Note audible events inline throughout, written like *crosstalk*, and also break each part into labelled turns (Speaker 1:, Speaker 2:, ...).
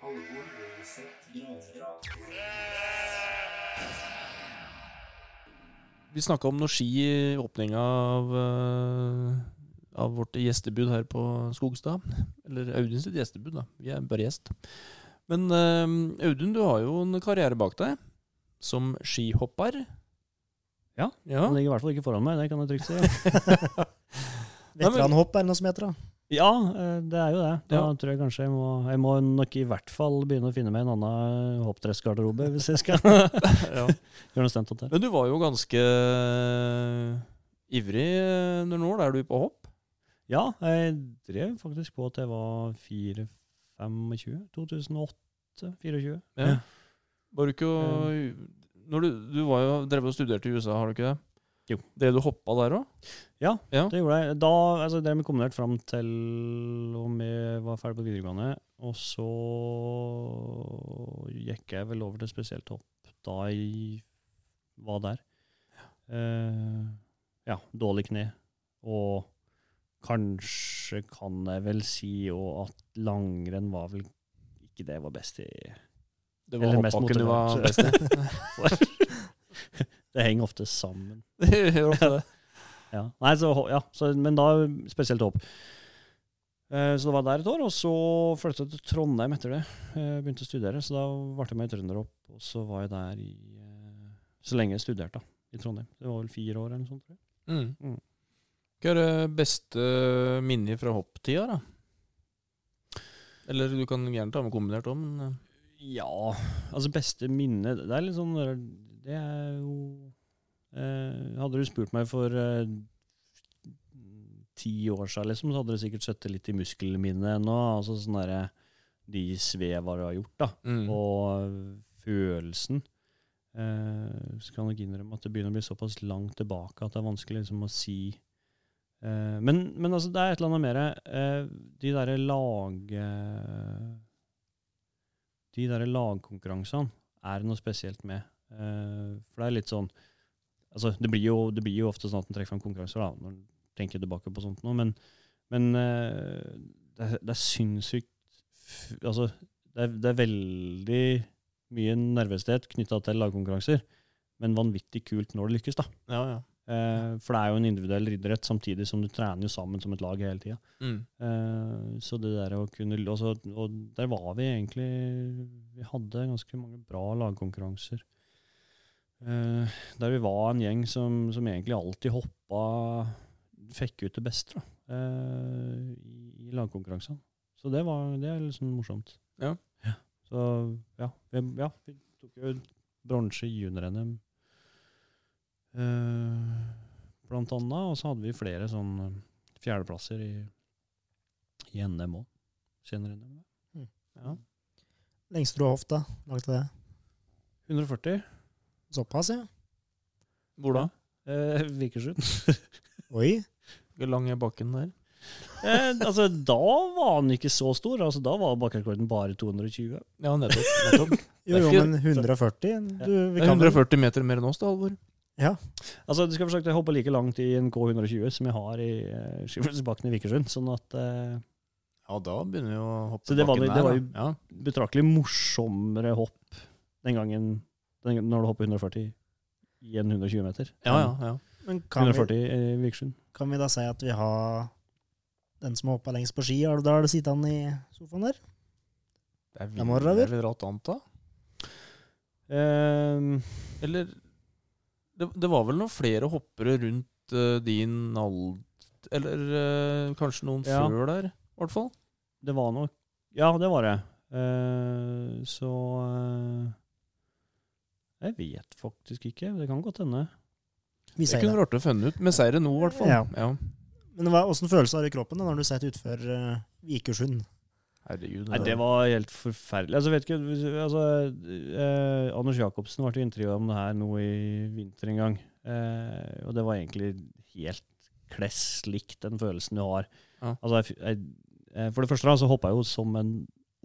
Speaker 1: Halvor Lønseth Grandrag.
Speaker 2: Vi snakka om noe ski i åpninga av, eh, av vårt gjestebud her på Skogstad. Eller Audun sitt gjestebud, da. Vi er bare gjest. Men eh, Audun, du har jo en karriere bak deg som skihopper.
Speaker 3: Ja,
Speaker 2: Ja,
Speaker 3: Han ligger i hvert fall ikke foran meg, det kan jeg trygt si. *laughs*
Speaker 4: Veteranhopp er det noe som heter, da.
Speaker 3: Ja, eh, det er jo det. Da
Speaker 2: Ja.
Speaker 3: tror jeg kanskje jeg må, jeg må nok i hvert fall begynne å finne meg en annen hoppdressgarderobe hvis jeg skal *laughs*
Speaker 2: ja.
Speaker 3: gjøre noe stunt til.
Speaker 2: Men du var jo ganske eh, ivrig når nå. Er du på hopp?
Speaker 3: Ja, jeg drev faktisk på til jeg var 4-25. 2008-24.
Speaker 2: Ja. Var du ikke Når du, du var jo, drev og studerte i USA, har du ikke det?
Speaker 3: Jo.
Speaker 2: Det du hoppa der òg?
Speaker 3: Ja,
Speaker 2: Ja.
Speaker 3: det gjorde jeg. Da altså, drev vi kombinert fram til om vi var ferdig på videregående. Og så gikk jeg vel over til spesielt hopp da jeg var der. Uh, ja, dårlig kne. Og kanskje kan jeg vel si òg at langrenn var vel ikke det jeg var best i.
Speaker 2: Det var hoppbakken du var best i? *laughs* *laughs*
Speaker 3: Det henger ofte sammen. *laughs*
Speaker 2: Det gjør ofte det. *laughs*
Speaker 3: Ja. Nei, så, ja, så, men da spesielt hopp. Eh, så det var der et år, og så flyttet jeg til Trondheim etter det. Eh, begynte å studere, så da ble jeg med i Trønderhopp, og så var jeg der i eh, så lenge jeg studerte, da, i Trondheim. Det var vel fire år eller noe sånt, tror jeg.
Speaker 2: Mm.
Speaker 3: Mm.
Speaker 2: Hva er det beste minnet fra hopptida, da? Eller du kan gjerne ta med kombinert òg, men
Speaker 3: Ja, altså beste minne Det er litt sånn Det er jo eh, Hadde du spurt meg for eh, ti år siden, liksom, så hadde det sikkert sittet litt i muskelminnet ennå. Altså sånn derre De sveva du har gjort, da.
Speaker 2: mm.
Speaker 3: Og følelsen. Eh, så kan jeg nok innrømme at det begynner å bli såpass langt tilbake at det er vanskelig liksom, å si eh, men, men altså, det er et eller annet mer eh, De derre lag... De derre lagkonkurransene er det noe spesielt med. Eh, for det er litt sånn Altså, det blir jo, det blir jo ofte sånn at en trekker fram konkurranser, da, når en tenker tilbake på sånt nå, men, men eh, det, er- det er sinnssykt Altså, det er, det er veldig mye nervøsitet knytta til lagkonkurranser, men vanvittig kult når det lykkes, da.
Speaker 2: Ja, ja.
Speaker 3: Eh, for det er jo en individuell idrett, samtidig som du trener jo sammen som et lag hele tida.
Speaker 2: Mm.
Speaker 3: Eh, så det der å kunne også, Og der var vi egentlig Vi hadde ganske mange bra lagkonkurranser. Eh, der vi var en gjeng som, som egentlig alltid hoppa Fikk ut det beste da, eh, i, i lagkonkurransene. Så det, var, det er sånn morsomt.
Speaker 2: Ja.
Speaker 3: Så ja vi, ja, vi tok jo bronse i junior-NM, eh, blant annet. Og så hadde vi flere sånn eh, fjerdeplasser i, i NM òg. Senere NM.
Speaker 4: Mm.
Speaker 3: Ja.
Speaker 4: Lengste du har hoft, da? Lagde det
Speaker 3: 140.
Speaker 4: såpass, ja?
Speaker 2: Hvor da?
Speaker 3: Eh, Vikersund. *laughs*
Speaker 4: Oi.
Speaker 2: Hvor lang er bakken der?
Speaker 3: eh, altså, da var den ikke så stor. Altså, da var bakkerekorden bare 220.
Speaker 2: Ja, nettopp. nettopp. *laughs*
Speaker 4: Jo, jo, men 140 du, vi kan
Speaker 2: 140 meter mer enn oss, da, Halvor.
Speaker 3: Altså, du skal forsøke å hoppe like langt i en K120 som jeg har i uh, Skivelsbakken i Vikersund. Sånn at uh,
Speaker 2: Ja, da begynner vi å hoppe
Speaker 3: bakken der. var- det var jo-
Speaker 2: Ja.
Speaker 3: betraktelig morsommere hopp den, gangen når du hopper 140 i en 120 meter.
Speaker 2: Ja, ja, ja.
Speaker 4: Men kan vi,
Speaker 3: 140 i Vikersund.
Speaker 4: kan vi da si at vi har den som har hoppa lengst på ski? Har du sittet han i sofaen der?
Speaker 2: Det er vel? det er vel rått anta.
Speaker 3: Um,
Speaker 2: Eller det, det var vel noen flere hoppere rundt uh, din alder Eller eh, kanskje noen
Speaker 3: Ja.
Speaker 2: før der, i hvert fall.
Speaker 3: det var nok Ja, det var det. Uh, så eh, Jeg vet faktisk ikke. Det kan godt hende.
Speaker 4: Vi
Speaker 2: Det kunne
Speaker 4: det.
Speaker 2: vært artig å finne ut, med seire nå, i hvert fall.
Speaker 4: Ja.
Speaker 2: ja.
Speaker 4: Men hva- åssen følelse har du i kroppen da, når du sitter utfor uh, Vikersund?
Speaker 2: Herregud.
Speaker 3: Nei, det var helt forferdelig. Altså, vet ikke, altså, eh, Anders Jacobsen ble intervjua om det her nå i vinter en gang. Eh, og det var egentlig helt kless likt den følelsen du har.
Speaker 2: Ja.
Speaker 3: Altså, jeg, jeg, eh, for det første da, så hoppa jeg jo som en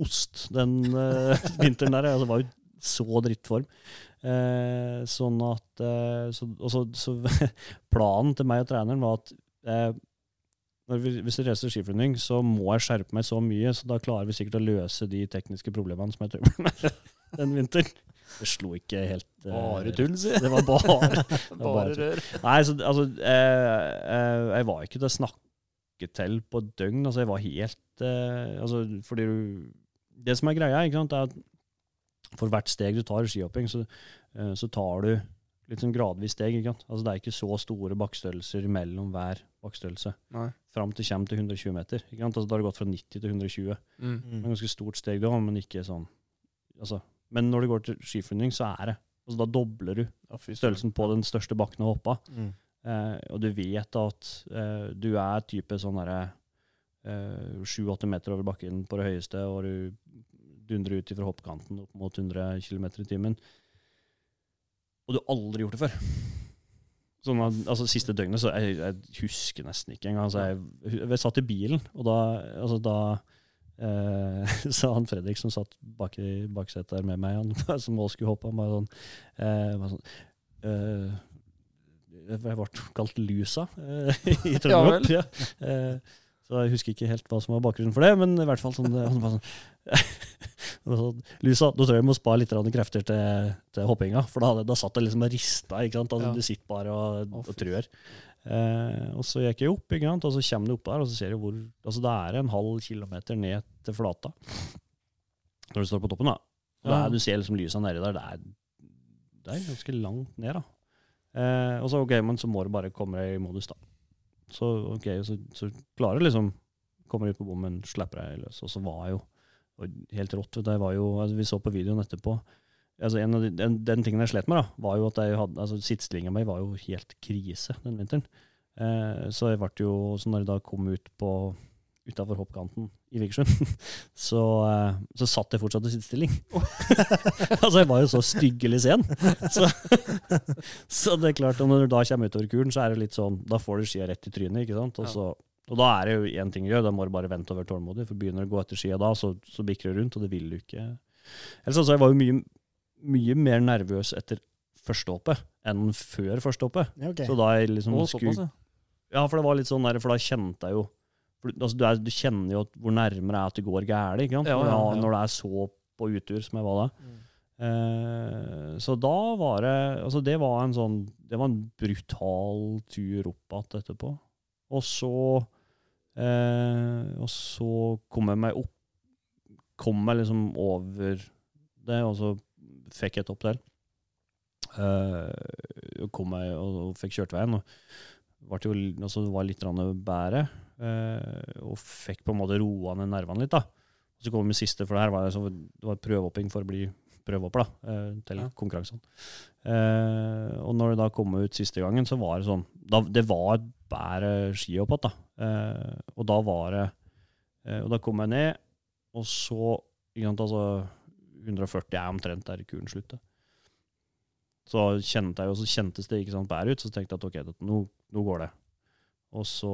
Speaker 3: ost den eh, *laughs* vinteren der. Altså, det var jo så drittform. Eh, sånn at eh, så, også, så, *laughs* Planen til meg og treneren var at eh, vi, hvis jeg reiser skiflyvning, så må jeg skjerpe meg så mye, så da klarer vi sikkert å løse de tekniske problemene som jeg trøbbel *laughs* med den vinteren. Det slo ikke helt eh,
Speaker 2: Bare tull, si.
Speaker 3: Det var bare
Speaker 2: Bare *laughs*
Speaker 3: bare
Speaker 2: rør.
Speaker 3: Nei, så, altså eh, eh, Jeg var ikke til å snakke til på døgn. Altså, jeg var helt altså, Fordi du Det som er greia, ikke sant, er at for hvert steg du tar i skihopping, så, eh, så tar du litt sånn gradvis steg. ikke sant? Altså, det er ikke så store bakkestørrelser mellom hver
Speaker 2: bakkestørrelse.
Speaker 3: Fram til kommer til 120 meter. ikke sant? Altså, da har det gått fra 90 til 120.
Speaker 2: Mm.
Speaker 3: Det er et ganske stort steg da, men ikke sånn altså, Men når det går til skiflyvning, så er det altså, Da dobler du størrelsen på den største bakken å hoppe hoppa.
Speaker 4: Mm.
Speaker 3: Eh, og du vet at eh, du er type sånn derre sju-åtte meter over bakken på det høyeste, og du dundrer ut fra hoppkanten opp mot 100 km i timen. Og du har aldri gjort det før. Sånn at, altså Siste døgnet så jeg, jeg husker nesten ikke engang. Altså, jeg, jeg satt i bilen, og da, altså, da eh, *laughs* sa han Fredrik som satt bak i baksetet der med meg, han *laughs* som også skulle hoppe, han bare sånn, eh, bare sånn eh, Jeg ble kalt Lusa eh, *laughs* i
Speaker 2: Ja
Speaker 3: Trøndelag. Ja, eh, så jeg husker ikke helt hva som var bakgrunnen for det, men i hvert fall sånn, han bare sånn sånn, Lusa, da tror jeg vi må spare litt krefter til, til hoppinga, for da, da satt jeg liksom og rista. ikke sant? Altså,
Speaker 2: Ja.
Speaker 3: Du sitter bare og, og trør. Eh, og så gikk jeg opp, ikke sant? og så kommer du opp der, og så ser du hvor altså Det er en halv kilometer ned til flata når du står på toppen. da.
Speaker 2: Ja.
Speaker 3: er, du ser liksom lysa nedi der. Det er, det er ganske langt ned, da. Eh, og så ok, men så må du bare komme deg i modus, da. Så ok, så, så klarer du liksom Kommer ut på bommen, slipper deg løs. Og så var jeg jo helt rått. Det var jo, altså, Vi så på videoen etterpå. altså en av de, den, den tingen jeg slet med, da, var jo at jeg hadde, altså sittstillinga mi var jo helt krise den vinteren. Eh, så jeg ble jo, så når jeg da kom ut på utafor hoppkanten i Vikersund, *laughs* så, eh, så satt jeg fortsatt i sittestilling. *laughs* *laughs* altså, jeg var jo så styggelig sen. Så, så det er klart, når du da kommer utover kuren, så er det litt sånn Da får du skia rett i trynet, ikke sant? Og, så, og da er det jo én ting å gjøre, da må du bare vente og være tålmodig. For begynner du å gå etter skia da, så, så bikker du rundt, og det vil du ikke. Ellers altså, jeg var jo mye, mye mer nervøs etter første hoppet enn før første hoppet.
Speaker 4: Ja, ok.
Speaker 3: Så da jeg liksom
Speaker 2: Å,
Speaker 3: skulle
Speaker 2: såpass, ja.
Speaker 3: ja, for det var litt sånn der, for da kjente jeg jo for, altså, du, er, du kjenner jo hvor nærmere er at det går gærent, ikke sant?
Speaker 2: Ja, ja,
Speaker 3: Når,
Speaker 2: ja.
Speaker 3: når det er så på utur som jeg var da.
Speaker 4: Mm.
Speaker 3: Eh, så da var det Altså, det var en sånn Det var en brutal tur opp igjen etterpå. Og så Og så kom jeg meg opp Kom meg liksom over det, og så fikk jeg et oppdel. Eh, kom meg og, og fikk kjørt veien. Og jo, altså, det var litt bedre. eh, og fikk på en måte roa ned nervene litt. da. Så kom vi siste, for det her var, altså, det var prøvehopping for å bli prøvehopper da, eh, til
Speaker 2: Ja.
Speaker 3: konkurransene. Eh, og når det da kom ut siste gangen, så var det sånn da, Det var et bedre skihopp igjen, Eh, og da var det eh, Og da kom jeg ned, og så ikke sant, altså 140 er omtrent der kuren slutter. Så kjente jeg, og så kjentes det ikke sant, bedre ut, så tenkte jeg at ok, dette, nå, nå går det. Og så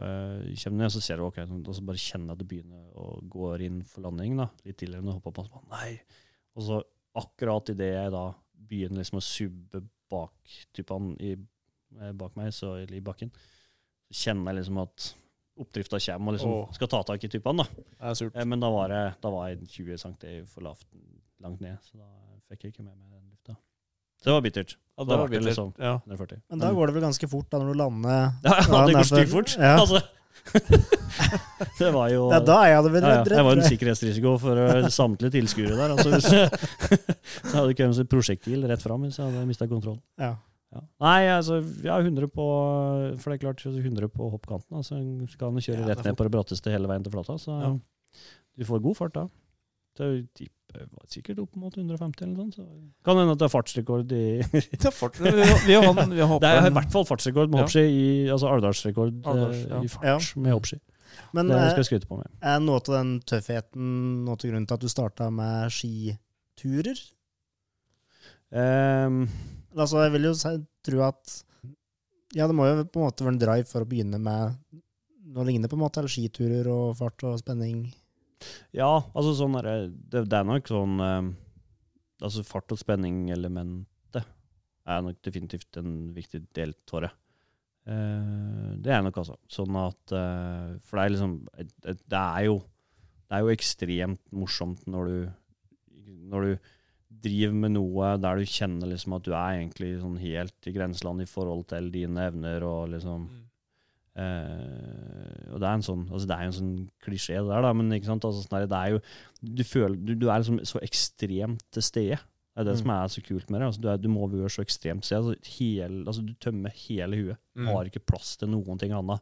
Speaker 3: eh, kommer jeg ned, og så ser du ok, sånn, og så bare kjenner jeg at det begynner å gå inn for landing. da, Litt tidligere enn jeg hoppa på. Nei. Og så akkurat idet jeg da begynner liksom å subbe bak typene i, bak meg, så, eller i bakken, kjenner liksom at oppdrifta kommer og liksom
Speaker 2: Åh.
Speaker 3: skal ta tak i typene. da.
Speaker 2: Det er surt.
Speaker 3: Eh, Men da var, jeg, da var jeg 20 cm for lavt langt ned, så da fikk jeg ikke med meg den lufta. Så det var bittert.
Speaker 2: Ja, det
Speaker 3: var
Speaker 2: bittert.
Speaker 3: liksom-
Speaker 2: Ja.
Speaker 4: Men da går det vel ganske fort da når du lander *laughs*
Speaker 3: Ja, ja, det går stygt fort.
Speaker 4: ja. *laughs*
Speaker 3: Altså. *laughs* det var jo
Speaker 4: Ja, da er jeg det
Speaker 3: ja. Jeg var en sikkerhetsrisiko for uh, samtlige tilskuere der. Altså, hvis, så hadde det kommet et prosjektil rett fram hvis jeg hadde mista kontrollen.
Speaker 4: Ja.
Speaker 3: Ja. Nei, altså, ja, 100 på For det er klart, 100 på hoppkanten. Altså, skal han kjøre
Speaker 4: Ja,
Speaker 3: rett ned på det bratteste hele veien til flata, så
Speaker 2: Ja.
Speaker 3: du får god fart da. Det er tipper var sikkert opp mot 150 eller noe sånt. Så kan hende at det er fartsrekord i *laughs*
Speaker 2: Det er fart. Vi har, vi har, vi har
Speaker 3: Det er i hvert fall fartsrekord med
Speaker 2: Ja.
Speaker 3: hoppski, i, altså Alvdalsrekord eh,
Speaker 2: ja.
Speaker 3: i fart
Speaker 4: Ja.
Speaker 3: med hoppski.
Speaker 4: Men
Speaker 3: Det
Speaker 4: eh,
Speaker 3: skal jeg skryte på med.
Speaker 4: er noe av den tøffheten noe til grunnen til at du starta med skiturer?
Speaker 3: Um,
Speaker 4: Altså, jeg vil jo tro at Ja, det må jo på en måte være en drive for å begynne med noe lignende, på en måte, eller skiturer og fart og spenning.
Speaker 3: Ja, altså sånn er det, det, er nok sånn eh, Altså fart- og spenning-elementet er nok definitivt en viktig del av det. Eh, det er nok altså. Sånn at eh, For det er liksom det er jo Det er jo ekstremt morsomt når du Når du driver med noe der du kjenner liksom at du er egentlig sånn helt i grenseland i forhold til dine evner og liksom Eh, og det er en sånn altså Det er en sånn klisjé, det der, da, men ikke sant? Altså, sånn der, det er jo Du føler Du, du er liksom så ekstremt til stede. Det er det
Speaker 4: Mm.
Speaker 3: som er så kult med det. Altså, du, er, du må være så ekstremt til stede. Altså, altså, du tømmer hele huet.
Speaker 2: Mm.
Speaker 3: Har ikke plass til noen ting annet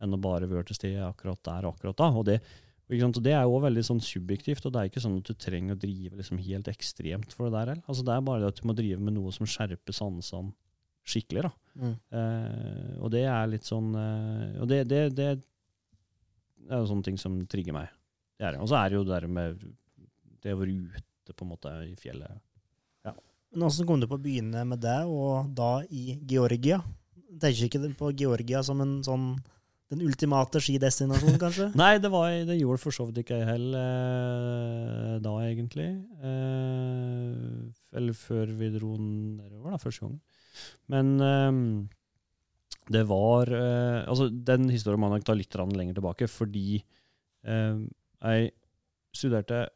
Speaker 3: enn å bare være til stede akkurat der akkurat da. Og det? Og det er jo veldig sånn subjektivt, og det er ikke sånn at du trenger å drive liksom helt ekstremt for det der heller. Altså, det er bare det at du må drive med noe som skjerper sansene skikkelig. da.
Speaker 4: Mm.
Speaker 3: Eh, og det er litt sånn eh, Og det, det, det er jo sånne ting som trigger meg. Det er. Og så er det jo det der med det å være ute på en måte i fjellet.
Speaker 4: Men Åssen kom du på å begynne med det, og da i Georgia? Tenker ikke på Georgia som en sånn den ultimate skidestinasjonen, *laughs* kanskje?
Speaker 3: Nei, det, var, det gjorde for så vidt ikke jeg heller da, egentlig. Eh, eller før vi dro nedover, da, første gangen. Men eh, det var eh, Altså, den historien må jeg nok ta litt lenger tilbake, fordi eh, jeg studerte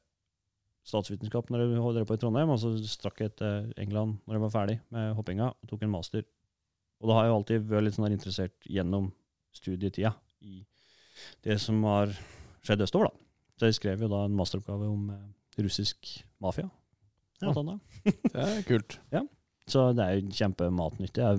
Speaker 3: statsvitenskap når jeg drev på i Trondheim, og så strakk jeg til England når jeg var ferdig med hoppinga, og tok en master. Og da har jeg alltid vært litt sånn interessert gjennom studietida i det som har skjedd østover, da. Så jeg skrev jo da en masteroppgave om eh, russisk mafia,
Speaker 4: Ja.
Speaker 2: Det er kult. *laughs* Ja.
Speaker 3: Så det er jo kjempematnyttig. Jeg har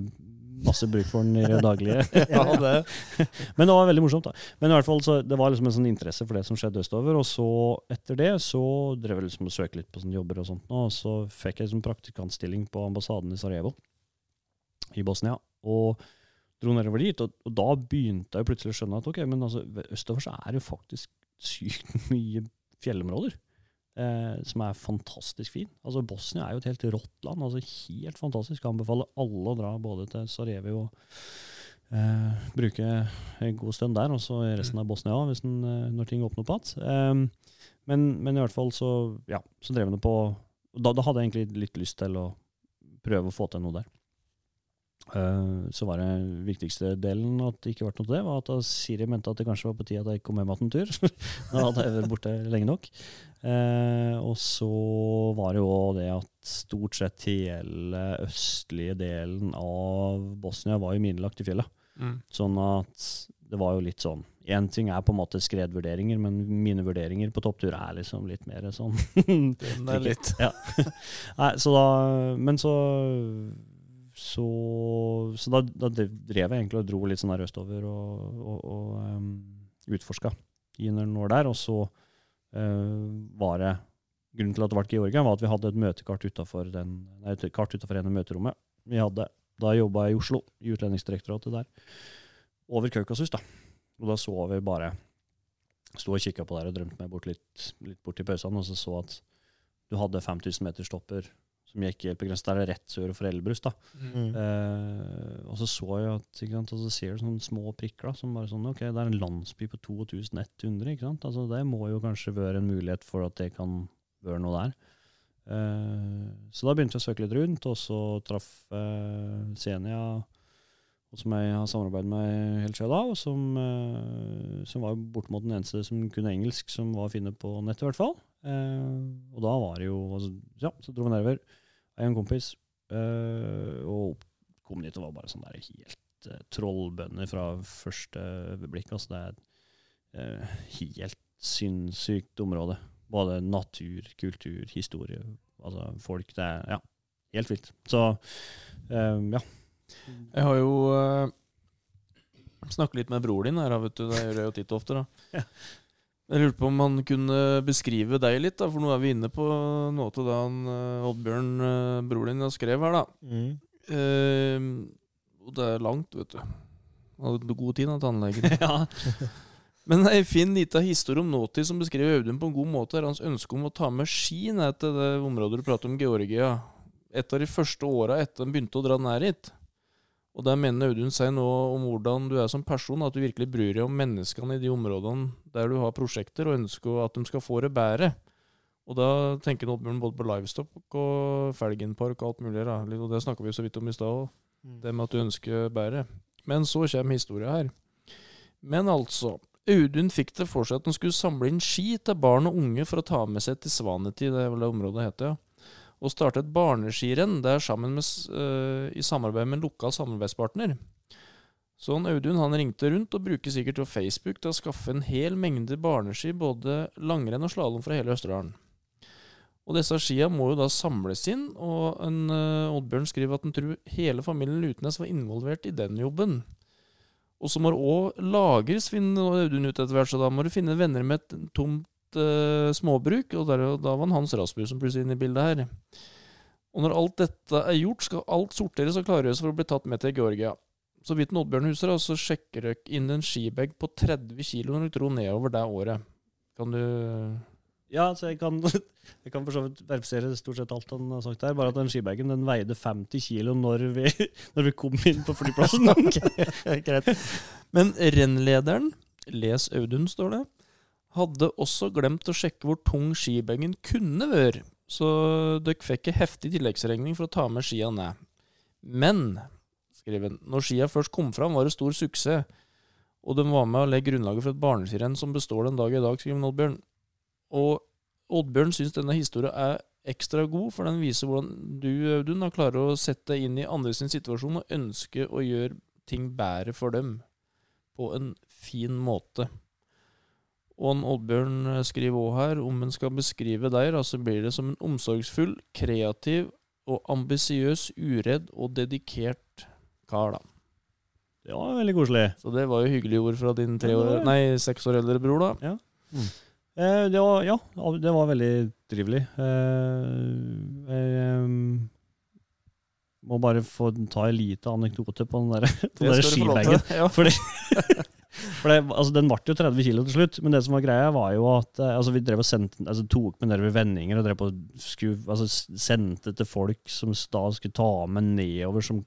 Speaker 3: masse bruk for den i det daglige. *laughs*
Speaker 2: Ja, det. *laughs*
Speaker 3: Men det var veldig morsomt, da. Men i hvert fall så det var liksom en sånn interesse for det som skjedde østover. Og så etter det så drev jeg liksom og søkte litt på sånne jobber og sånt. Og så fikk jeg liksom praktikantstilling på ambassaden i Sarajevo i Bosnia. Og dro nedover dit. Og, og da begynte jeg plutselig å skjønne at ok, men altså, østover så er det faktisk sykt *laughs* mye fjellområder. Eh, som er fantastisk fin. Altså Bosnia er jo et helt rått land. altså Helt fantastisk. Jeg anbefaler alle å dra både til Sarajevo og eh, bruke en god stund der, og så resten av Bosnia hvis den, eh, når ting åpner opp igjen. Eh, men, men i hvert fall så, ja, så drev det på da, da hadde jeg egentlig litt lyst til å prøve å få til noe der. Eh, så var det viktigste delen at det ikke ble noe til det, var at Siri mente at det kanskje var på tide at jeg kom hjem igjen en tur. *laughs* da hadde jeg vært borte lenge nok. Eh, og så var det jo det at stort sett hele østlige delen av Bosnia var jo minelagt i fjellet.
Speaker 2: Mm.
Speaker 3: Sånn at det var jo litt sånn Én ting er på en måte skredvurderinger, men mine vurderinger på topptur er liksom litt mer sånn
Speaker 2: Den er litt
Speaker 3: ja. *laughs* Nei, så da Men så Så, så da, da drev jeg egentlig og dro litt sånn der østover og, og, og um, utforska i noen år der. Og så uh, var det Grunnen til at det ble Georgia, var at vi hadde et møtekart utafor en møterommet. Vi hadde, Da jobba jeg i Oslo, i Utlendingsdirektoratet der. Over Kaukasus, da. Og da så vi bare Sto og kikka på der og drømte meg bort litt, litt bort i pausene, og så så at du hadde 5000 meter stopper som gikk helt begrenset. Der er rett sør for Elbrus, da.
Speaker 4: Mm.
Speaker 3: Eh, og så så jeg at ikke sant, og så ser du sånne små prikker da, som bare sånn Ok, det er en landsby på 2100, ikke sant. Altså, det må jo kanskje være en mulighet for at det kan være noe der. Eh, så da begynte jeg å søke litt rundt, og så traff uh, Senia, som jeg har samarbeidet med helt siden da, og som, eh, som var bortimot den eneste som kunne engelsk, som var å finne på nettet, i hvert fall. Eh, og da var det jo altså, Ja, så dro vi nedover. Og en kompis. eh, og kom dit og var bare sånn der helt uh, trollbønner fra første blikk. Altså det er et eh, helt sinnssykt område. Både natur, kultur, historie, altså folk. Det er ja, helt vilt. Så eh, ja.
Speaker 2: Jeg har jo uh, snakket litt med broren din her, vet du. Det gjør jeg jo titt og ofte, da.
Speaker 3: Ja.
Speaker 2: Jeg lurte på om han kunne beskrive deg litt, da, for nå er vi inne på noe av det han uh, Oddbjørn, broren bror din, har skrev her, da.
Speaker 4: Mm.
Speaker 2: Eh, det er langt, vet du. Han hadde god tid, da, tannlegen. *laughs*
Speaker 3: ja.
Speaker 2: Men ei fin lita historie om nåtid som beskriver Audun på en god måte, er hans ønske om å ta med ski ned til det området du prater om, Georgia. Et av de første åra etter han begynte å dra ned hit. Og der mener Audun seg nå om hvordan du er som person, at du virkelig bryr deg om menneskene i de områdene der du har prosjekter, og ønsker at de skal få det bedre. Og da tenker Oddbjørn både på Livestock og Felgenpark og alt mulig. Da. Og det snakka vi så vidt om i stad
Speaker 4: Mm.
Speaker 2: det med at du ønsker bedre. Men så kommer historia her. Men altså, Audun fikk det for seg at han skulle samle inn ski til barn og unge for å ta med seg til Svanetid, det er vel det området heter, ja. Og starte et barneskirenn der sammen med, øh, i samarbeid med en lokal samarbeidspartner. Så han Audun han ringte rundt, og bruker sikkert jo Facebook til å skaffe en hel mengde barneski, både langrenn og slalåm fra hele Østerdalen. Og disse skia må jo da samles inn, og en, uh, Oddbjørn skriver at han tror hele familien Lutnes var involvert i den jobben. Og så må det òg lagres, finner Audun ut etter hvert, så da må du finne venner med et tomt eh, småbruk, og der, da var han Hans Rasmussen plutselig inne i bildet her. Og når alt dette er gjort, skal alt sorteres og klargjøres for å bli tatt med til Georgia. Så vidt Oddbjørn husker, så sjekker dere inn en skibag på 30 kg når du tror nedover det året. Kan du
Speaker 3: Ja, så jeg kan, *laughs* jeg kan for så vidt verifisere stort sett alt han har sagt her, Bare at den skibagen den veide 50 kilo når vi, *laughs* når vi kom inn på flyplassen. *laughs*
Speaker 4: Greit.
Speaker 2: Men rennlederen, les Audun står det, hadde også glemt å sjekke hvor tung skibengen kunne være, så dere fikk en heftig tilleggsregning for å ta med skia ned. Men, skriver han, når skia først kom fram, var det stor suksess, og de var med å legge grunnlaget for et barneskirenn som består den dag i dag, skriver Oddbjørn. Og Oddbjørn syns denne historien er ekstra god, for den viser hvordan du, Audun, har klart å sette deg inn i andres situasjon og ønske å gjøre ting bedre for dem på en fin måte. Og en Oddbjørn eh, skriver òg her, om en skal beskrive deg, da, så blir det som en omsorgsfull, kreativ og ambisiøs, uredd og dedikert kar, da.
Speaker 3: Det var veldig koselig.
Speaker 2: Så det var jo hyggelige ord fra din tre år, nei, seks år eldre bror, da.
Speaker 3: Eh, det var, ja, det var veldig trivelig. Eh, jeg må bare få ta en liten anekdote på den der, *laughs* den der skibagen. *laughs*
Speaker 2: Ja.
Speaker 3: Fordi, *laughs* for det, altså Den ble jo 30 kilo til slutt, men det som var greia, var jo at eh, altså vi drev og sendte, altså tok med nedover vendinger og drev på skulle, altså sendte til folk som da skulle ta med nedover, som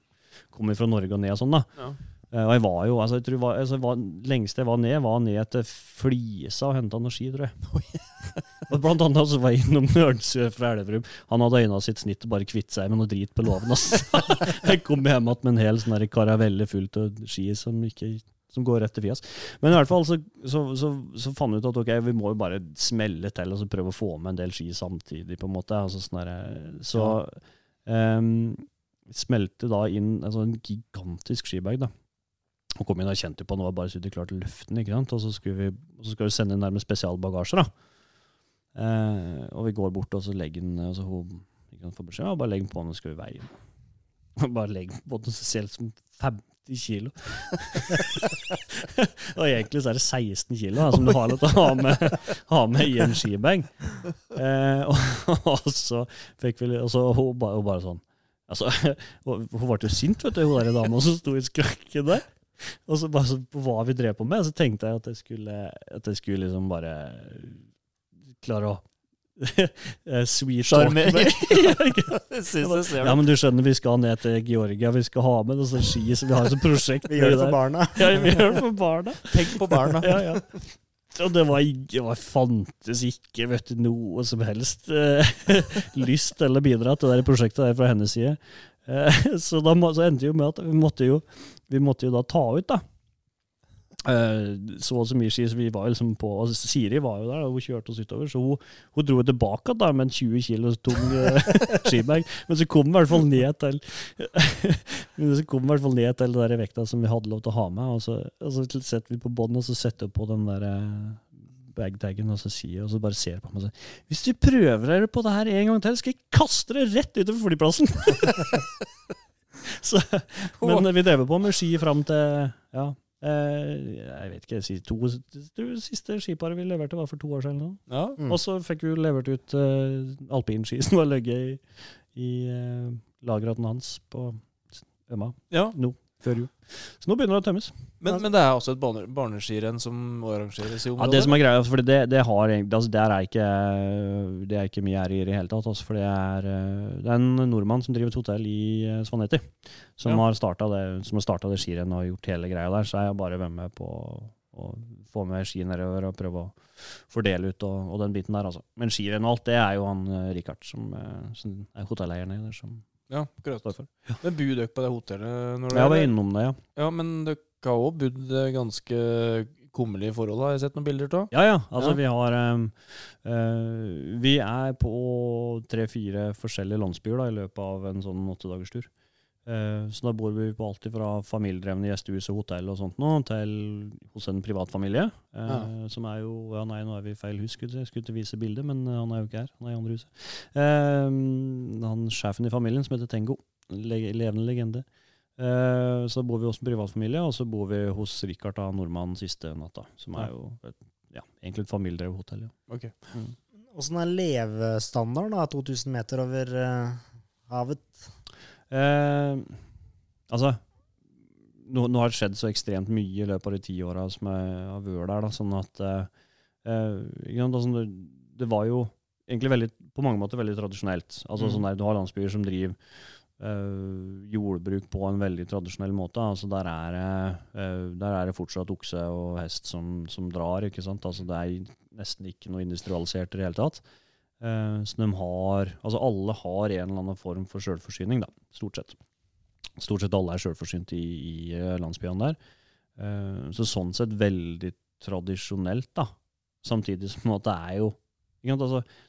Speaker 3: kom fra Norge og ned og sånn. da.
Speaker 2: Ja.
Speaker 3: Eh, Og jeg var jo, altså jeg tror var, altså var, Lengste jeg var ned, var ned til Flisa og henta noen ski, tror jeg. *laughs* og blant annet så var jeg innom Ørnsø fra Elverum. Han hadde øynene sitt snitt og bare kvitt seg med noe drit på låven. Altså. *laughs* jeg kom hjem igjen med en hel sånn karavelle fullt av ski som, ikke, som går rett til Fias. Men i hvert fall så, så, så, så fant vi ut at ok, vi må jo bare smelle til og så prøve å få med en del ski samtidig, på en måte. Altså sånn der, så um, smelte da inn altså en gigantisk skibag. da. Og kom inn og kjente på at det var bare så vidt klart løften, ikke sant? Og så skulle vi, og så skal vi sende inn nærmest spesialbagasje. da. Uh, og vi går bort, og så legger den altså hun ikke sant, får beskjed, ja, bare legg den på, nå skal vi veie den. *laughs* bare legg den på, den så ser det ut som 50 kilo. *laughs* og egentlig så er det 16 kilo da, som du har lov til å ha med, ha med i en skibag. Eh, og, og så fikk vi, og så hun bare, hun bare sånn, Altså, hun ble jo sint, vet du, hun der dama som sto i skranken der. Og så bare så, hva vi drev på med, så tenkte jeg at jeg skulle, at jeg skulle liksom bare klare å *laughs* sweet *laughs*
Speaker 2: jeg ser
Speaker 3: Ja, men du skjønner, vi skal ned til Georgia, vi skal ha med sånne ski, så vi har et prosjekt.
Speaker 4: Vi *laughs* gjør det for barna.
Speaker 3: Ja, vi gjør det for barna.
Speaker 2: Tenk på barna.
Speaker 3: Ja, ja. Og det var, det var fantes ikke vet du, noe som helst eh, lyst eller bidra til det prosjektet der fra hennes side. Eh, så da så endte det jo med at vi måtte jo, vi måtte jo da ta ut, da. Eh, så og så mye ski, så vi var liksom på og Siri var jo der, og hun kjørte oss utover, så hun, hun dro tilbake da med en 20 kg tung eh, *laughs* skibag. Men så kom vi i hvert fall ned til *laughs* Men så kom vi i hvert fall ned til det der vekta som vi hadde lov til å ha med. Og så, og så setter vi på bånd, og så setter vi på den der bagtagen, og så sier og så bare ser på meg og sier Hvis du prøver deg på det her en gang til, skal jeg kaste deg rett utover flyplassen! *laughs* så, men vi drev på med ski fram til ja, eh, jeg vet ikke, si to, det siste skiparet vi leverte var for to år siden.
Speaker 2: Ja.
Speaker 4: Mm.
Speaker 3: Og så fikk vi levert ut uh, alpinski som var ligget *laughs* i, i uh, lageret hans på Øma
Speaker 2: ja.
Speaker 3: Nå. Før jul. Så nå begynner det å tømmes.
Speaker 2: Men, men det er også et barne, barneskirenn som arrangeres i området?
Speaker 3: Ja, det som er greia, for det, det har altså, Der er ikke Det er ikke mye ære i det hele tatt. Altså, for det er, eh, det er en nordmann som driver et hotell i eh, Svanetti, som
Speaker 2: Ja.
Speaker 3: har starta det, som har startet det skirennet og gjort hele greia der. Så jeg har bare vært med på å få med ski nedover og prøve å fordele ut og, og den biten der, altså. Men skirenn og alt, det er jo han eh, Richard, som, som er hotelleieren der, som
Speaker 2: Ja, akkurat.
Speaker 3: for.
Speaker 2: Men bor dere på det hotellet? Når
Speaker 3: Jeg var innom det, ja.
Speaker 2: Ja, men dere har òg bodd ganske kummerlige forhold, har jeg sett noen bilder av?
Speaker 3: Ja, ja. Altså,
Speaker 2: Ja.
Speaker 3: vi har um, uh, Vi er på tre-fire forskjellige landsbyer da, i løpet av en sånn åttedagerstur. Uh, så da bor vi på alt fra familiedrevne gjestehus og hotell og sånt nå, til hos en privatfamilie. familie.
Speaker 2: Ja.
Speaker 3: Som er jo Ja, nei, nå er vi i feil hus, skulle jeg skulle ikke vise bildet, men eh, han er jo ikke her. Han er i andre huset. Eh, han sjefen i familien, som heter Tengo. Le levende legende. Eh, så da bor vi hos en privatfamilie, og så bor vi hos Richard da, nordmann siste natta. Som er jo et, ja, egentlig et familiedrevet hotell. Ja.
Speaker 2: Ok.
Speaker 4: Åssen er levestandarden da, 2000 meter over uh, havet?
Speaker 3: Eh, altså nå, nå har det skjedd så ekstremt mye i løpet av de ti åra som jeg har vært der. Da, sånn at eh, eh, altså, det, det var jo egentlig veldig, på mange måter veldig tradisjonelt. Altså
Speaker 2: Mm.
Speaker 3: sånn der, Du har landsbyer som driver eh, jordbruk på en veldig tradisjonell måte. altså Der er det, eh, der er det fortsatt okse og hest som, som drar. ikke sant, altså Det er nesten ikke noe industrialisert i det hele tatt. Eh, så de har, altså alle har en eller annen form for sjølforsyning, da, stort sett. Stort sett alle er sjølforsynt i, i eh, landsbyene der. Eh, så sånn sett veldig tradisjonelt, da. Samtidig som at det er jo ikke sant, altså,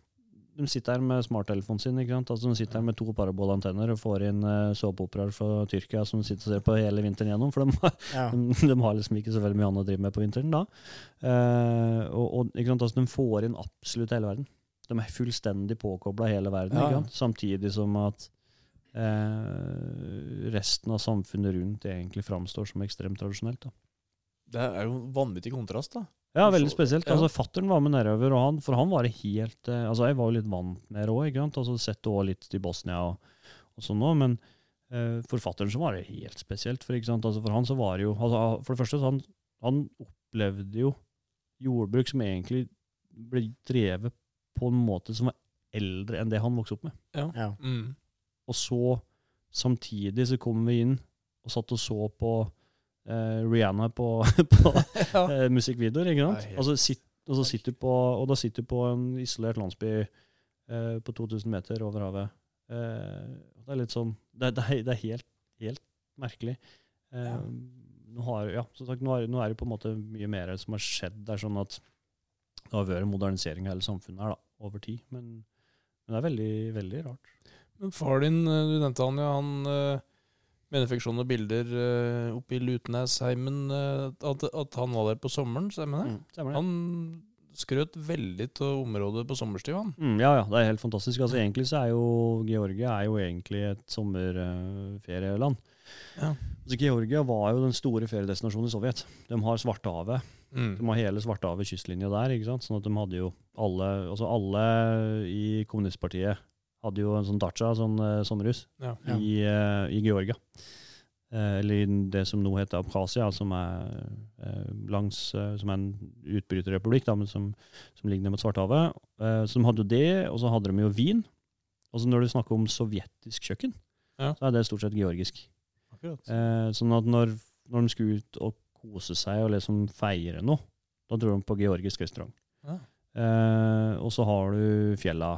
Speaker 3: De sitter her med smarttelefonen sin. ikke sant, altså De sitter her med to parabolantenner og får inn uh, såpeoperaer fra Tyrkia som de sitter og ser på hele vinteren gjennom. For de,
Speaker 4: Ja. *laughs*
Speaker 3: de, de har liksom ikke så veldig mye annet å drive med på vinteren da. Uh, og, og ikke sant, altså, de får inn absolutt hele verden. De er fullstendig påkobla hele verden,
Speaker 2: Ja,
Speaker 3: samtidig som at eh, resten av samfunnet rundt egentlig framstår som ekstremt tradisjonelt. da.
Speaker 2: Det er jo vanvittig kontrast, da.
Speaker 3: Ja, veldig spesielt. Altså, Fattern var med nedover, og han, for han var helt eh, Altså, Jeg var jo litt vant med det òg, ikke sant. Altså, sett det også litt i Bosnia og, og sånn òg, men eh, for fattern så var det helt spesielt. For, ikke sant? Altså, for han så var det jo altså, For det første, så han, han opplevde jo jordbruk som egentlig ble drevet på en måte som var eldre enn det han vokste opp med.
Speaker 4: Ja.
Speaker 2: Mm.
Speaker 3: Og så samtidig så kom vi inn og satt og så på eh, Rihanna på, *laughs* på *laughs*
Speaker 2: Ja.
Speaker 3: eh, musikkvideoer, ikke sant?
Speaker 2: Nei, helt-
Speaker 3: Og så sitt, og, så sitter på, og da sitter du på en isolert landsby eh, på 2000 meter over havet. Eh, det er litt sånn Det, det, er, det er helt, helt merkelig. Eh,
Speaker 2: Ja.
Speaker 3: nå, har, ja, som sagt, nå, er, nå er det på en måte mye mer som har skjedd Det er sånn at det har vært en modernisering av hele samfunnet her da, over tid. Men, men det er veldig, veldig rart.
Speaker 2: Men far din, eh, du nevnte han, ja. Han eh, med infeksjon og bilder eh, oppe i Lutenesheimen, eh, at, at han var der på sommeren, stemmer det?
Speaker 3: Mm, stemmer det.
Speaker 2: Han skrøt veldig av området på sommerstid, han.
Speaker 3: Mm, ja, ja, det er helt fantastisk. Altså, egentlig så er jo Georgia er jo egentlig et sommerferieland.
Speaker 2: Ja.
Speaker 3: Altså, Georgia var jo den store feriedestinasjonen i Sovjet. De har Svartehavet.
Speaker 2: Mm.
Speaker 3: De har hele Svartehavet kystlinja der. ikke sant? Sånn at de hadde jo alle altså alle i kommunistpartiet hadde jo en sånn dacha, sånn uh, sommerhus,
Speaker 2: Ja.
Speaker 4: Ja.
Speaker 3: i, uh, i Georgia. Eh, eller i det som nå heter Abkhasia, som er eh, langs eh, som er en utbryterrepublikk, da, men som, som ligger ned mot Svartehavet. Eh, så de hadde jo det, og så hadde de jo vin. Og så når du snakker om sovjetisk kjøkken,
Speaker 2: Ja.
Speaker 3: så er det stort sett georgisk.
Speaker 2: Akkurat.
Speaker 3: Eh, sånn at når, når de skulle ut og kose seg og liksom feire noe, da dro de på georgisk restaurant.
Speaker 2: Ja.
Speaker 3: Eh, og så har du fjella,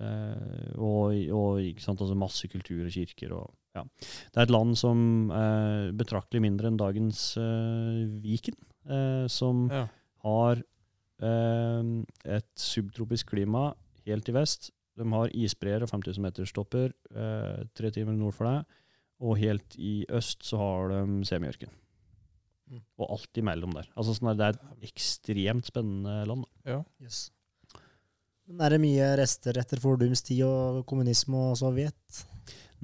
Speaker 3: eh, og, og altså masse kultur og kirker. Og, ja. Det er et land som er betraktelig mindre enn dagens eh, Viken, eh, som
Speaker 2: Ja.
Speaker 3: har eh, et subtropisk klima helt i vest. De har isbreer og 5000 meterstopper, eh, tre timer nord for deg. Og helt i øst så har de semiørken.
Speaker 4: Mm.
Speaker 3: Og alt imellom der. Altså sånn at Det er et ekstremt spennende land. da.
Speaker 2: Ja.
Speaker 4: Yes. Men er det mye rester etter fordums tid og kommunisme og Sovjet?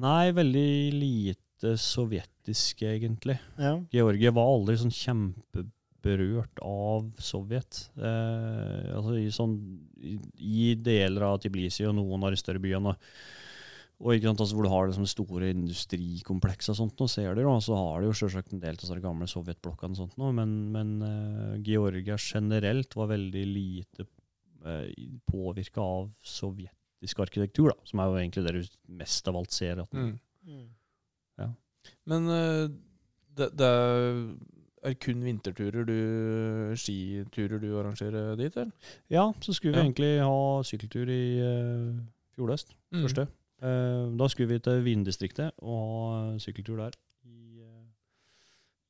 Speaker 3: Nei, veldig lite sovjetisk, egentlig.
Speaker 4: Ja.
Speaker 3: Georgia var aldri sånn kjempeberørt av Sovjet. Eh, altså i, sånn, i, I deler av Tiblisi og noen av de større byene. Og ikke sant, altså hvor du har liksom store industrikomplekser og sånt, nå ser du jo, så har du jo selvsagt en del av de gamle sovjetblokkene og sånt nå, men, men uh, Georgia generelt var veldig lite uh, påvirka av sovjetisk arkitektur, da, som er jo egentlig det du mest av alt ser. At,
Speaker 2: Mm.
Speaker 4: Mm.
Speaker 2: Men uh, det, det er kun vinterturer du skiturer du arrangerer dit, eller?
Speaker 3: Ja, så skulle vi
Speaker 2: Ja.
Speaker 3: egentlig ha sykkeltur i uh, fjor høst,
Speaker 2: Mm.
Speaker 3: første. Eh, da skulle vi til Vindistriktet og ha sykkeltur der i, uh,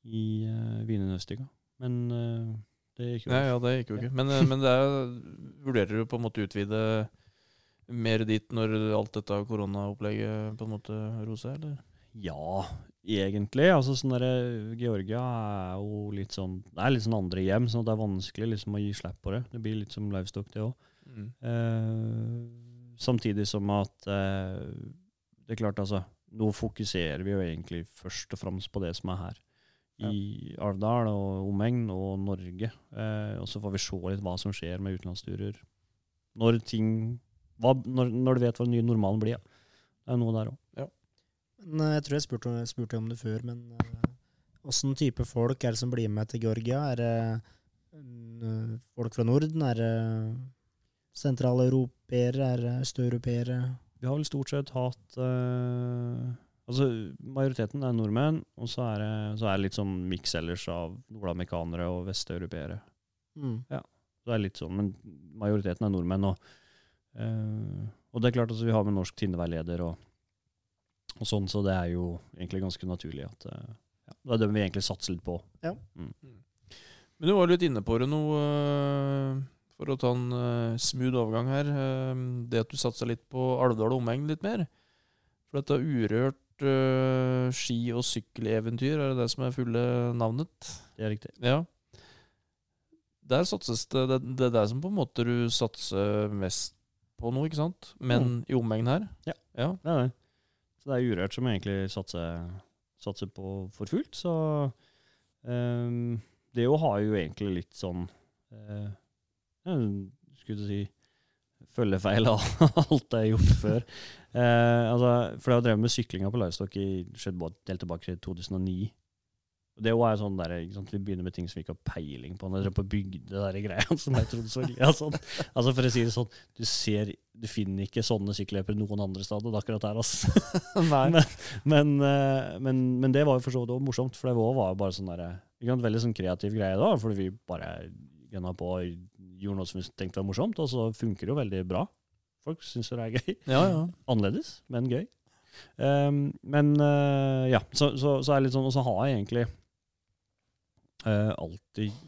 Speaker 3: i uh, Men eh, det gikk jo
Speaker 2: Ja, ja, det gikk jo ikke. Men, eh, *laughs* men det er, vurderer du på en måte utvide mer dit når alt dette koronaopplegget på en måte roser, eller?
Speaker 3: Ja, egentlig. Altså sånn der, Georgia er jo litt sånn Det er litt sånn andre hjem, så det er vanskelig liksom å gi slipp på det. Det blir litt som livestock, det òg. Samtidig som at eh, Det er klart, altså Nå fokuserer vi jo egentlig først og fremst på det som er her. I Alvdal og omegn og Norge. Eh, og så får vi se litt hva som skjer med utenlandsturer. Når ting hva, når, når du vet hva den nye normalen blir. Ja. Det er noe der òg.
Speaker 4: Men eh, jeg tror jeg spurte, spurte om det før, men åssen type folk er det som blir med til Georgia? Er det uh, folk fra Norden? Er det sentraleuropeere? Er det østeuropeere?
Speaker 3: Vi har vel stort sett hatt uh, Altså, majoriteten er nordmenn, og så er det, så er det litt sånn miks ellers av nordamerikanere og vesteuropeere.
Speaker 4: Mm.
Speaker 3: Det er litt sånn, men majoriteten er nordmenn. Og, uh, og det er klart, altså, vi har med norsk tinneveileder og, og sånn, så det er jo egentlig ganske naturlig at uh, ja, Det er det vi egentlig satser litt på.
Speaker 2: Men du var litt inne på det nå, øh, for å ta en uh, smooth overgang her. uh, Det at du satsa litt på Alvdal og omegn litt mer. For dette urørt uh, ski- og sykkeleventyr, er det det som er fulle navnet?
Speaker 3: Det er riktig.
Speaker 2: Ja. Der satses det Det, det er det som på en måte du satser mest på nå, ikke sant? Men i omegn her?
Speaker 3: Ja.
Speaker 2: ja.
Speaker 3: Det er det. Så det er Urørt som egentlig satser, satser på for fullt. Så um, det jo har jo egentlig litt sånn uh, Skulle du si følgefeil av *laughs* alt jeg har gjort før. Eh, altså, for jeg har drevet med syklinga på livestock i skjedde helt tilbake til 2009. Og Det er sånn der? Vi begynner med ting som vi ikke har peiling på. Når drev på bygde der greia *laughs* som jeg trodde så ja, sånn. Altså For å si det sånn, du ser Du finner ikke sånne sykkelløpere noen andre steder akkurat her. Altså. *laughs* men, men, eh, men, men det var jo for så vidt også morsomt, for det var jo bare sånn der, veldig sånn kreativ greie da, fordi vi bare gønna på gjorde noe som vi tenkte var morsomt, og så funker det jo veldig bra. Folk syns det er gøy.
Speaker 2: Ja, ja. *laughs*
Speaker 3: Annerledes, men gøy. Um, men uh, ja, så, så, så er det litt sånn, og så har jeg egentlig uh, alltid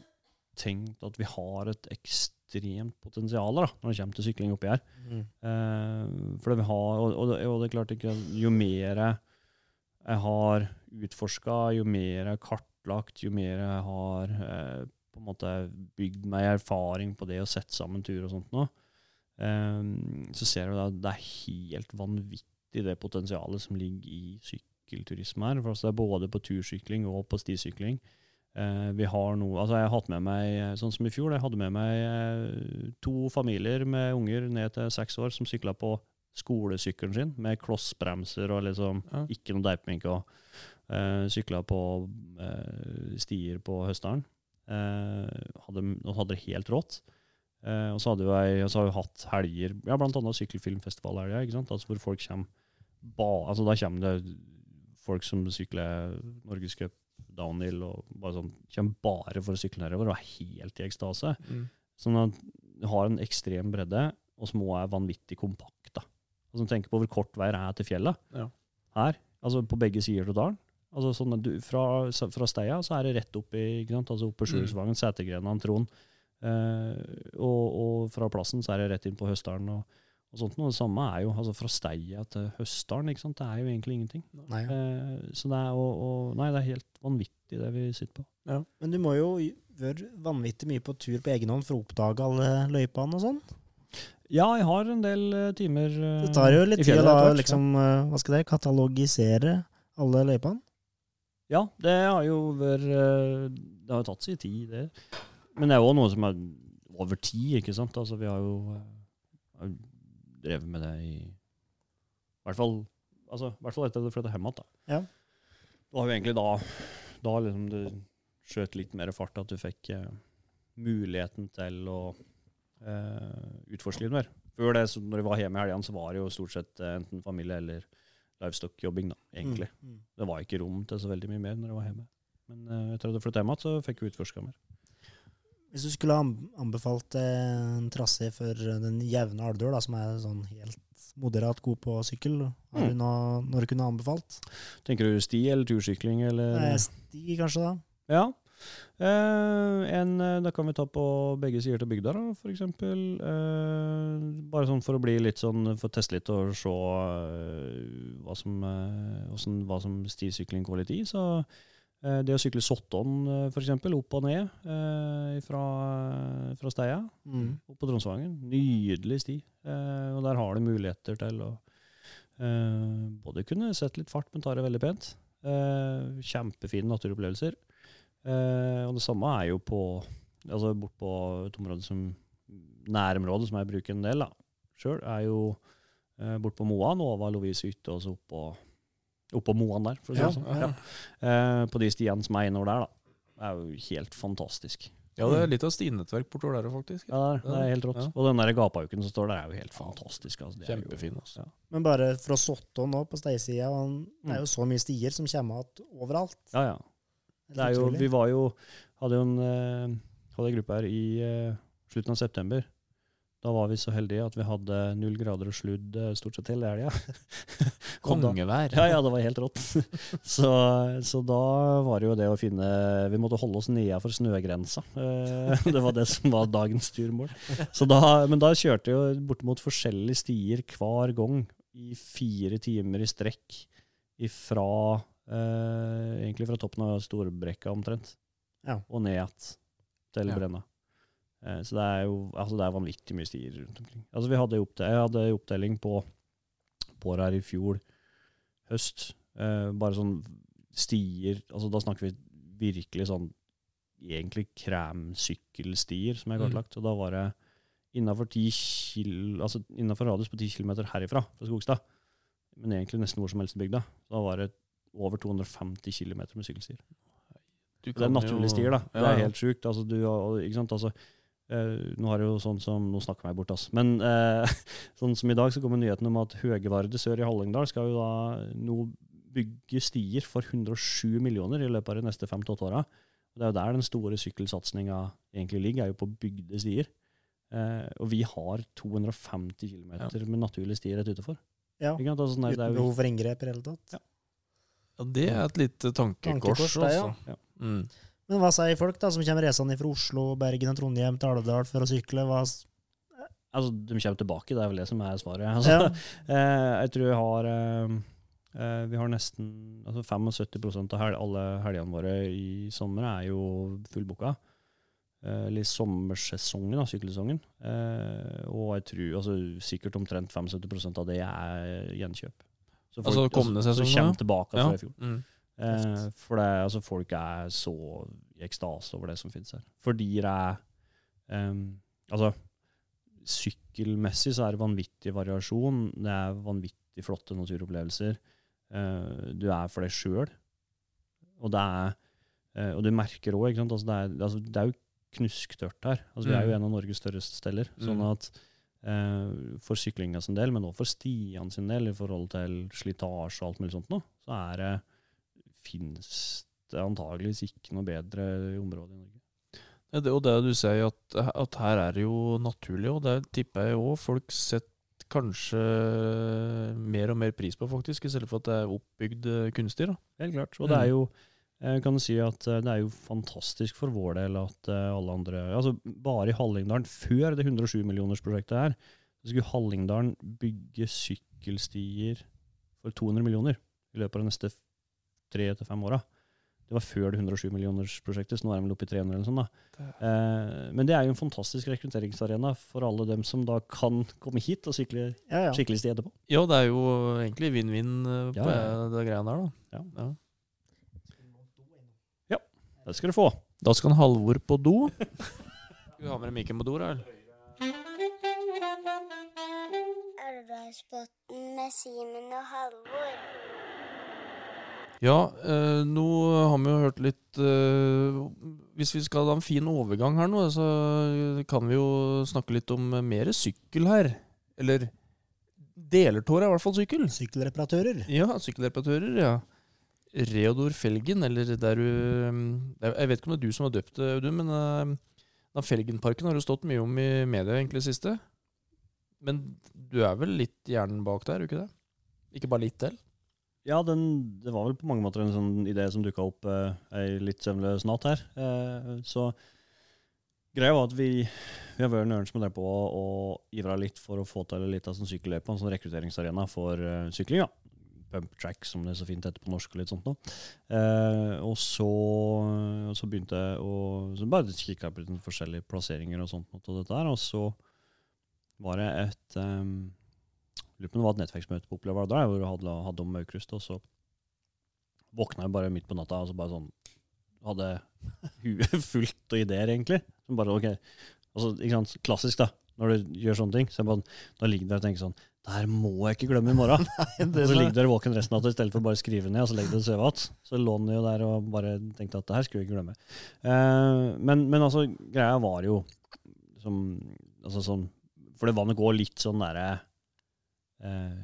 Speaker 3: tenkt at vi har et ekstremt potensial da, når det kommer til sykling oppi her.
Speaker 4: Mm.
Speaker 3: Uh, for det vi har, og, og, det, og det er klart ikke, jo mer jeg har utforska, jo mer jeg har kartlagt, jo mer jeg har uh, på en måte bygd meg erfaring på det å sette sammen tur og sånt nå, um, så ser du at det er helt vanvittig det potensialet som ligger i sykkelturisme her. For altså, det er både på tursykling og på stisykling. Uh, vi har noe, altså jeg har hatt med meg, sånn som i fjor, jeg hadde med meg eh, to familier med unger ned til seks år som sykla på skolesykkelen sin med klossbremser og liksom
Speaker 2: Ja.
Speaker 3: ikke noe deipmink og uh, sykla på uh, stier på Høstdalen. Eh, hadde, hadde det helt rått. Eh, og så hadde jeg, så har vi hatt helger, ja, annet sykkelfilmfestivalhelga, altså hvor folk kommer ba, altså da kommer det folk som sykler Norgescup, downhill og bare sånn, kommer bare for å sykle nedover og er helt i ekstase.
Speaker 2: Mm.
Speaker 3: Sånn at du har en ekstrem bredde, og små er vanvittig kompakte. Altså, tenk på hvor kort vei det er til fjellet.
Speaker 2: Ja.
Speaker 3: Her, altså på begge sider av dalen. Altså, sånne, du, fra, fra Steia så er det rett opp i ikke sant? Altså opp på Sjursvangen, Setergrenan, Trond. Eh, og, og fra plassen så er det rett inn på Høstdalen. Og, og sånt noe. Det samme er jo altså fra Steia til Høstdalen. ikke sant? Det er jo egentlig ingenting.
Speaker 4: Nei, ja.
Speaker 3: Eh, så det er, og, og, nei, det er helt vanvittig det vi sitter på.
Speaker 4: Men du må jo være vanvittig mye på tur på egen hånd for å oppdage alle løypene og sånn.
Speaker 3: Ja, jeg har en del timer i fjellet.
Speaker 4: Det tar jo litt tid å liksom, eh, hva skal det, katalogisere alle løypene.
Speaker 3: Ja, det har jo vært eh, Det har jo tatt sin tid, det. Men det er òg noe som er over tid, ikke sant. Altså, vi har jo har jo drevet med det i i hvert fall Altså, hvert fall etter at du flytta hjem igjen. da.
Speaker 4: Ja.
Speaker 3: Det var jo egentlig da, da liksom du skjøt litt mer fart, at du fikk eh, muligheten til å eh, utforske litt mer. Før det, så når jeg var hjemme i helgene, så var det jo stort sett eh, enten familie eller livestock-jobbing, da, egentlig.
Speaker 4: Mm, mm.
Speaker 3: Det var ikke rom til så veldig mye mer når jeg var hjemme. Men uh, etter at jeg flytta hjem igjen, så fikk jeg utforska mer.
Speaker 4: Hvis du skulle ha anbefalt eh, en trasé for den jevne da, som er sånn helt moderat god på sykkel, har du noe, når du kunne anbefalt?
Speaker 3: Tenker du sti eller tursykling, eller?
Speaker 4: Nei, Sti, kanskje, da?
Speaker 3: Ja. Eh, en, eh, da kan vi ta på begge sider til bygda, da, for eksempel. Eh, bare sånn for å bli litt sånn, for å teste litt og se uh, hva som, hvordan, hva som stisykling går litt i. Så det å sykle Sotton, uh, eksempel, opp og ned fra, fra Steia,
Speaker 4: Mm.
Speaker 3: opp på Tronsvangen. Nydelig sti. Og der har du muligheter til å både kunne sette litt fart, men ta det veldig pent. Kjempefine naturopplevelser. Eh, og det samme er jo på altså bort på et område som nærområdet, som jeg bruker en del da, sjøl, er jo eh, bort på Moan, Nova Lovise Ytte og så oppå oppå Moan der, for å si
Speaker 4: Ja,
Speaker 3: det sånn.
Speaker 4: ja.
Speaker 3: Eh, på de stiene som er innover der, da. Det er jo helt fantastisk.
Speaker 2: Ja, det er litt av stinettverk bortover der òg, faktisk.
Speaker 3: Ja, det er, det er helt rått.
Speaker 2: Ja.
Speaker 3: Og den der gapauken som står der, er jo helt fantastisk. Altså. Det er jo-
Speaker 2: Kjempefin. Altså.
Speaker 3: Ja.
Speaker 4: Men bare fra Sotto nå, på Steisida, det
Speaker 3: Mm.
Speaker 4: er jo så mye stier som kommer igjen overalt.
Speaker 3: Ja, ja. Det er jo, vi var jo, hadde jo en, eh, hadde en gruppe her i uh, slutten av september. Da var vi så heldige at vi hadde null grader og sludd eh, stort sett hele helga. *laughs*
Speaker 2: Kongevær.
Speaker 3: Ja, ja, det var helt rått. *laughs* så, så da var det jo det å finne Vi måtte holde oss nedenfor snøgrensa. Eh, *laughs* det var det som var dagens turmål. Så da, men da kjørte vi jo bortimot forskjellige stier hver gang i fire timer i strekk ifra eh, Egentlig fra toppen av Storbrekka omtrent,
Speaker 4: Ja.
Speaker 3: og ned igjen til
Speaker 2: Ja.
Speaker 3: Brenna. Eh, så det er jo altså det er vanvittig mye stier rundt omkring. Altså vi hadde oppte jeg hadde en opptelling på, på her i fjor høst. Eh, bare sånn stier altså Da snakker vi virkelig sånn egentlig kremsykkelstier som er
Speaker 2: Mm.
Speaker 3: kartlagt. Og da var det innafor altså radius på 10 km herifra, fra Skogstad, men egentlig nesten hvor som helst i bygda, da var det over 250 km med sykkelstier. Det er naturlige
Speaker 2: jo-
Speaker 3: stier, da. Det er helt sjukt. Altså, du, ikke sant? Altså, Uh, nå har jeg jo sånn som Nå snakker jeg meg bort, altså. Men uh, *laughs* sånn som i dag så kommer nyheten om at Høgevarde sør i Hallingdal skal jo da nå bygge stier for 107 millioner i løpet av de neste fem til åtte åra. Det er jo der den store sykkelsatsinga egentlig ligger, er jo på bygde stier. Uh, og vi har 250 km med naturlige stier rett utenfor.
Speaker 4: Ja.
Speaker 3: Altså, sånn
Speaker 4: Uten behov for inngrep i det hele tatt.
Speaker 3: Ja.
Speaker 2: Ja, det er et lite tankekors,
Speaker 4: Tankekors, det, ja.
Speaker 3: Ja.
Speaker 2: Mm.
Speaker 4: Men hva sier folk da, som kommer reisende fra Oslo, Bergen og Trondheim til Alvdal for å sykle? Hva,
Speaker 3: altså, de kommer tilbake, det er vel det som er svaret. Altså,
Speaker 4: ja. *laughs*
Speaker 3: Eh, jeg tror jeg har eh, eh, Vi har nesten altså 75% av hel, alle helgene våre i sommer er jo fullbooka. Eh, eller sommersesongen, da, sykkelsesongen. Eh, og jeg tror altså, sikkert omtrent 75% av det er gjenkjøp. Så
Speaker 2: Altså kommende sesong,
Speaker 3: Som kommer
Speaker 2: tilbake
Speaker 3: tilbake
Speaker 2: Ja.
Speaker 3: fra i fjor.
Speaker 2: Mm.
Speaker 3: Eh, for det, altså, folk er så i ekstase over det som finnes her. Fordi det er um, Altså, sykkelmessig så er det vanvittig variasjon. Det er vanvittig flotte naturopplevelser. Uh, du er for deg sjøl. Og det er uh, Og du merker òg, ikke sant. Altså, det, er, altså, det er jo knusktørt her. Altså, vi er jo
Speaker 2: Mm.
Speaker 3: en av Norges største steller. Sånn
Speaker 2: Mm.
Speaker 3: at for syklinga sin del, men også for Stian sin del, i forhold til slitasje og alt mulig sånt nå, så er det finnes det antageligvis ikke noe bedre område i Norge.
Speaker 2: Ja, det, og det du sier, at, at her er det jo naturlig, og det tipper jeg òg folk setter kanskje mer og mer pris på, faktisk, i stedet for at det er oppbygd eh, kunstig. da.
Speaker 3: Helt klart. Og det er
Speaker 2: Mm.
Speaker 3: jo jeg kan si at eh, det er jo fantastisk for vår del at eh, alle andre altså Bare i Hallingdalen, før det 107 millionersprosjektet her, så skulle Hallingdalen bygge sykkelstier for 200 millioner i løpet av de neste tre til fem åra. Det var før det 107 millionersprosjektet, så nå er de vel oppe i 300 eller sånn. da. Eh, men det er jo en fantastisk rekrutteringsarena for alle dem som da kan komme hit og sykle
Speaker 4: ja, ja.
Speaker 3: skikkelig etterpå.
Speaker 2: Ja, det er jo egentlig vinn-vinn eh, på
Speaker 3: Ja, ja.
Speaker 2: det greiene der, da.
Speaker 3: Ja. Det skal du få.
Speaker 2: Da skal en Halvor på do. Skal vi ha med mikken på do, da? eller?
Speaker 5: Med Simen og Halvor.
Speaker 2: Ja, eh, nå har vi jo hørt litt eh, Hvis vi skal ha en fin overgang her nå, så kan vi jo snakke litt om mer sykkel her. Eller delertår er i hvert fall sykkel.
Speaker 4: Sykkelreparatører.
Speaker 2: Ja, sykkelreparatører, ja. Reodor Felgen, eller der du er- Jeg vet ikke om det er du som har døpt det, Audun, men eh, Felgenparken har du stått mye om i media egentlig siste. Men du er vel litt hjernen bak der, er du ikke det? Ikke bare litt til?
Speaker 3: Ja, den, det var vel på mange måter en sånn idé som dukka opp eh, litt søvnløs natt her. Eh, så greia var at vi, vi har vært nøren som har drevet på og ivra litt for å få til litt av sånn sykkelløype, en sånn rekrutteringsarena for eh, sykling. ja. Pump track, som det er så fint heter på norsk og litt sånt noe. Eh, og så, så begynte jeg å så bare kikke på litt forskjellige plasseringer og sånt, og dette her, og så var det et um, det var et nettverksmøte på Oppleva der, hvor jeg hadde, hadde om Aukrust, og så våkna jeg bare midt på natta og så bare sånn Hadde huet *laughs* fullt av ideer, egentlig. Som bare, ok, altså, ikke sant, Klassisk, da, når du gjør sånne ting. Så jeg bare, da ligger du der og tenker sånn Det her må jeg ikke glemme i morgen. *laughs* og så ligger dere våken resten av natta i stedet for bare å skrive ned, og så legger du og sover igjen. Så lå den jo der og bare tenkte at det her skulle jeg ikke glemme. Uh, men, men altså, greia var jo som altså sånn For det var nok òg litt sånn derre uh,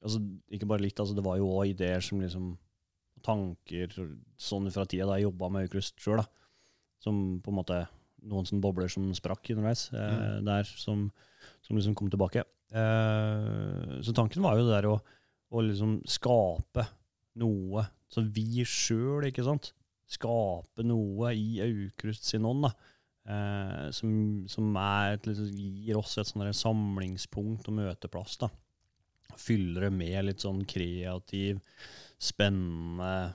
Speaker 3: altså, Ikke bare litt, altså, det var jo òg ideer som liksom Tanker sånn fra tida da jeg jobba med Aukrust sjøl. Som på en måte Noen sånne bobler som sprakk underveis eh, der, som, som liksom kom tilbake. Eh, så tanken var jo det der å, å liksom skape noe, så vi sjøl, ikke sant, skape noe i Aukrust sin ånd, da. Eh, som, som et, liksom, gir oss et sånn samlingspunkt og møteplass. da. Fyller det med litt sånn kreativ, spennende,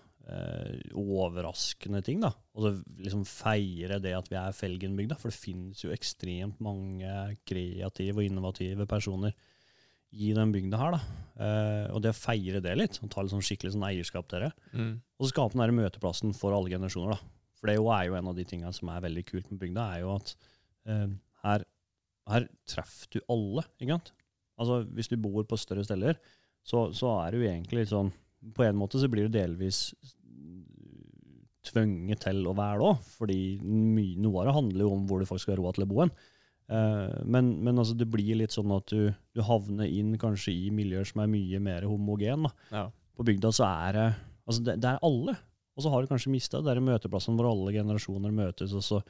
Speaker 3: overraskende ting. da. Og så liksom feire det at vi er Felgenbygda, for det finnes jo ekstremt mange kreative og innovative personer i den bygda her. da. Eh, og det å feire det litt, og ta litt sånn skikkelig sånn eierskap til det, og så skape den der møteplassen for alle generasjoner. da. For det er jo, er jo en av de tingene som er veldig kult med bygda, er jo at eh, her, her treffer du alle. ikke sant? Altså, Hvis du bor på større steder, så, så er du egentlig litt sånn På en måte så blir du delvis tvunget til å være da, fordi noe av det handler jo om hvor du faktisk skal ha råd til å bo hen. Eh, men, men altså, det blir litt sånn at du, du havner inn kanskje i miljøer som er mye mer homogen. da
Speaker 2: Ja.
Speaker 3: på bygda så er det altså det, det er alle. Og så har du kanskje mista er møteplassen hvor alle generasjoner møtes, og så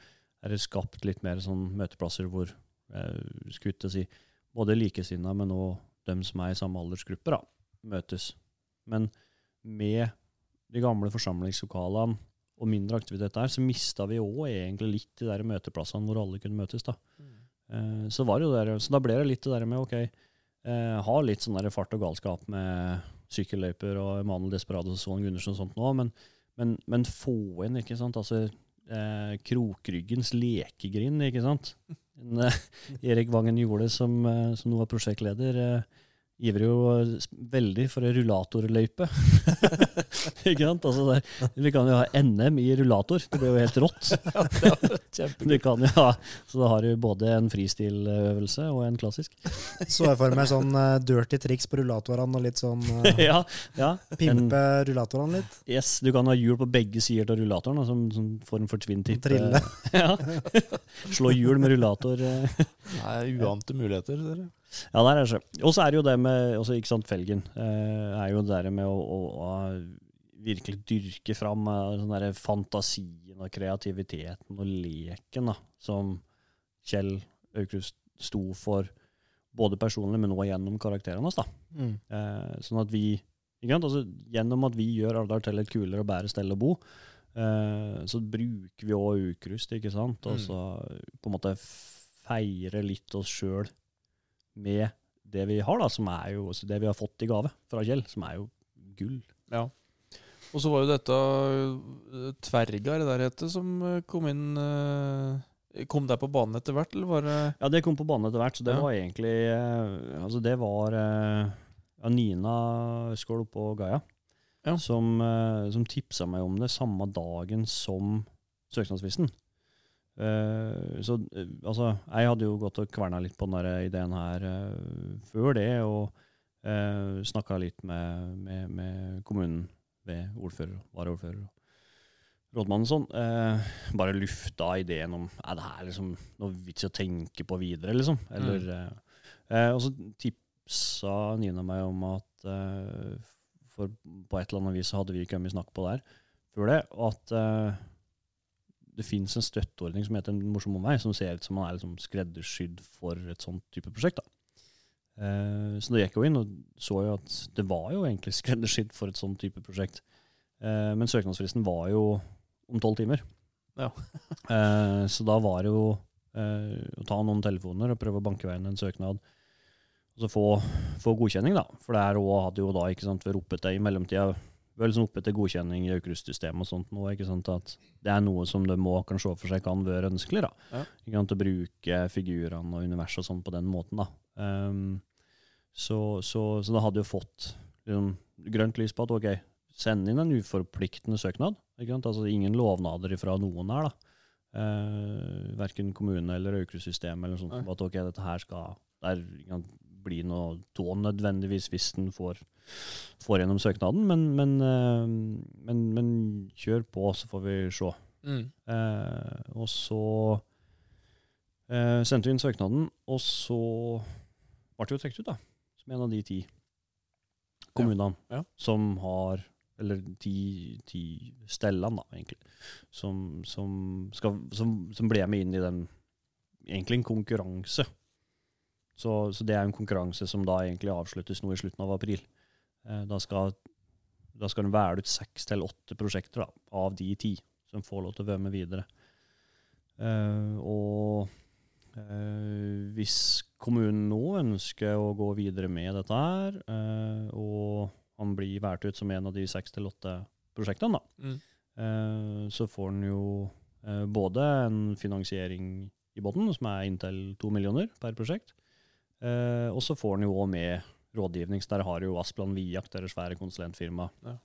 Speaker 3: er det skapt litt mer sånn møteplasser hvor eh, skulle til å si, både likesinnede, men òg dem som er i samme aldersgruppe, da, møtes. Men med de gamle forsamlingslokalene og mindre aktivitet der, så mista vi òg egentlig litt de der møteplassene hvor alle kunne møtes. da. Eh, så, var der, så da ble det litt det der med ok, eh, ha litt sånn der fart og galskap med sykkelløyper og Emanuel Desperados og Svaan Gundersen og sånt nå, men, men, men få inn, ikke sant, altså eh, Krokryggens lekegrind, ikke sant. En, eh, Erik Vangen gjorde som, eh, som nå er prosjektleder, eh, ivrer jo veldig for en rullatorløype. *laughs* ikke sant? Altså der, vi kan jo ha NM i rullator, det blir jo helt rått. *laughs* Du kan jo ha, så da har du både en fristiløvelse og en klassisk. *laughs*
Speaker 4: Så jeg for meg sånn uh, dirty triks på rullatorene og litt sånn uh,
Speaker 3: ja, ja.
Speaker 4: Pimpe rullatorene litt.
Speaker 3: yes, du kan ha hjul på begge sider av rullatoren, da, som, som form for twin-tip.
Speaker 4: Trille.
Speaker 3: ja. Slå hjul med rullator. Nei,
Speaker 2: Det er uante muligheter. Dere.
Speaker 3: Ja, der er det. Og så er det jo det med også, ikke sant, felgen. Eh, er jo det der med å, å, å virkelig dyrke fram eh, sånn der fantasien og kreativiteten og leken da, som Kjell Aukrust sto for, både personlig, men også gjennom karakterene hans. da.
Speaker 4: Mm.
Speaker 3: Eh, sånn at vi ikke sant? Altså, Gjennom at vi gjør Alvdal til et kulere og bedre sted å bo, eh, så bruker vi òg Aukrust, ikke sant? Og
Speaker 2: Mm.
Speaker 3: så på en måte feire litt oss sjøl med det vi har, da, som er jo det vi har fått i gave fra Kjell, som er jo gull.
Speaker 2: Ja. Og så var jo dette eh, Tverga, er det der hette, som eh, kom inn eh, Kom der på banen etter hvert, eller var det
Speaker 3: Ja, det kom på banen etter hvert, så det
Speaker 2: Ja.
Speaker 3: var egentlig Altså, det var ja, Nina Skål oppå Gaia
Speaker 2: Ja.
Speaker 3: som, som tipsa meg om det samme dagen som søknadsfristen. Eh, så eh, altså, jeg hadde jo gått og kverna litt på denne ideen her uh, før det, og Uh, Snakka litt med, med, med kommunen ved ordfører og varaordfører og rådmannen sånn. Eh, bare lufta ideen om er det her liksom noe vits i å tenke på videre, liksom. Eller, eh, og så tipsa Nina meg om at For på et eller annet vis hadde vi ikke mye snakk på der før det, og at det fins en støtteordning som heter En morsom omvei, som ser ut som man er liksom skreddersydd for et sånt type prosjekt. da. Eh, så da gikk jeg inn og så jo at det var jo egentlig skreddersydd for et sånt type prosjekt. Eh, men søknadsfristen var jo om tolv timer.
Speaker 2: Ja. *laughs*
Speaker 3: Eh, så da var det jo eh, å ta noen telefoner og prøve å banke veien en søknad. Og så få, få godkjenning, da. For det her også hadde jo da ikke sant, vi ropet det i mellomtida vi er liksom oppe til godkjenning i Aukrust-systemet og sånt nå. ikke sant, at Det er noe som det må kan se for seg kan være ønskelig. da.
Speaker 2: Ja.
Speaker 3: Ikke sant, Å bruke figurene og universet og sånn på den måten. da. Um, så, så, så det hadde jo fått liksom, grønt lys på at ok, send inn en uforpliktende søknad. Ikke sant? Altså Ingen lovnader fra noen her. da. Uh, verken kommune eller Aukrust-systemet eller sånt,
Speaker 2: Nei.
Speaker 3: at ok, dette her skal der, ikke sant, bli noe tå nødvendigvis hvis den får får gjennom søknaden, men, men, eh, men, men kjør på, så får vi se.
Speaker 2: Mm.
Speaker 3: Eh, og så eh, sendte vi inn søknaden, og så ble det jo trukket ut, da. Som en av de ti kommunene
Speaker 2: Ja.
Speaker 3: som har Eller ti, ti stellene, da, egentlig. Som, som, skal, som, som ble med inn i den Egentlig en konkurranse. Så, så det er en konkurranse som da egentlig avsluttes nå i slutten av april. Eh, Da skal, da skal den velge ut seks til åtte prosjekter da, av de ti som får lov til å være med videre. Uh, og uh, hvis kommunen nå ønsker å gå videre med dette her, uh, og han blir valgt ut som en av de seks til åtte prosjektene, da,
Speaker 2: Mm.
Speaker 3: så får han jo både en finansiering i båten, som er inntil to millioner per prosjekt, eh, og så får han jo òg med rådgivning. Så der har jo Asplan Viak, det svære konsulentfirma,
Speaker 2: Ja.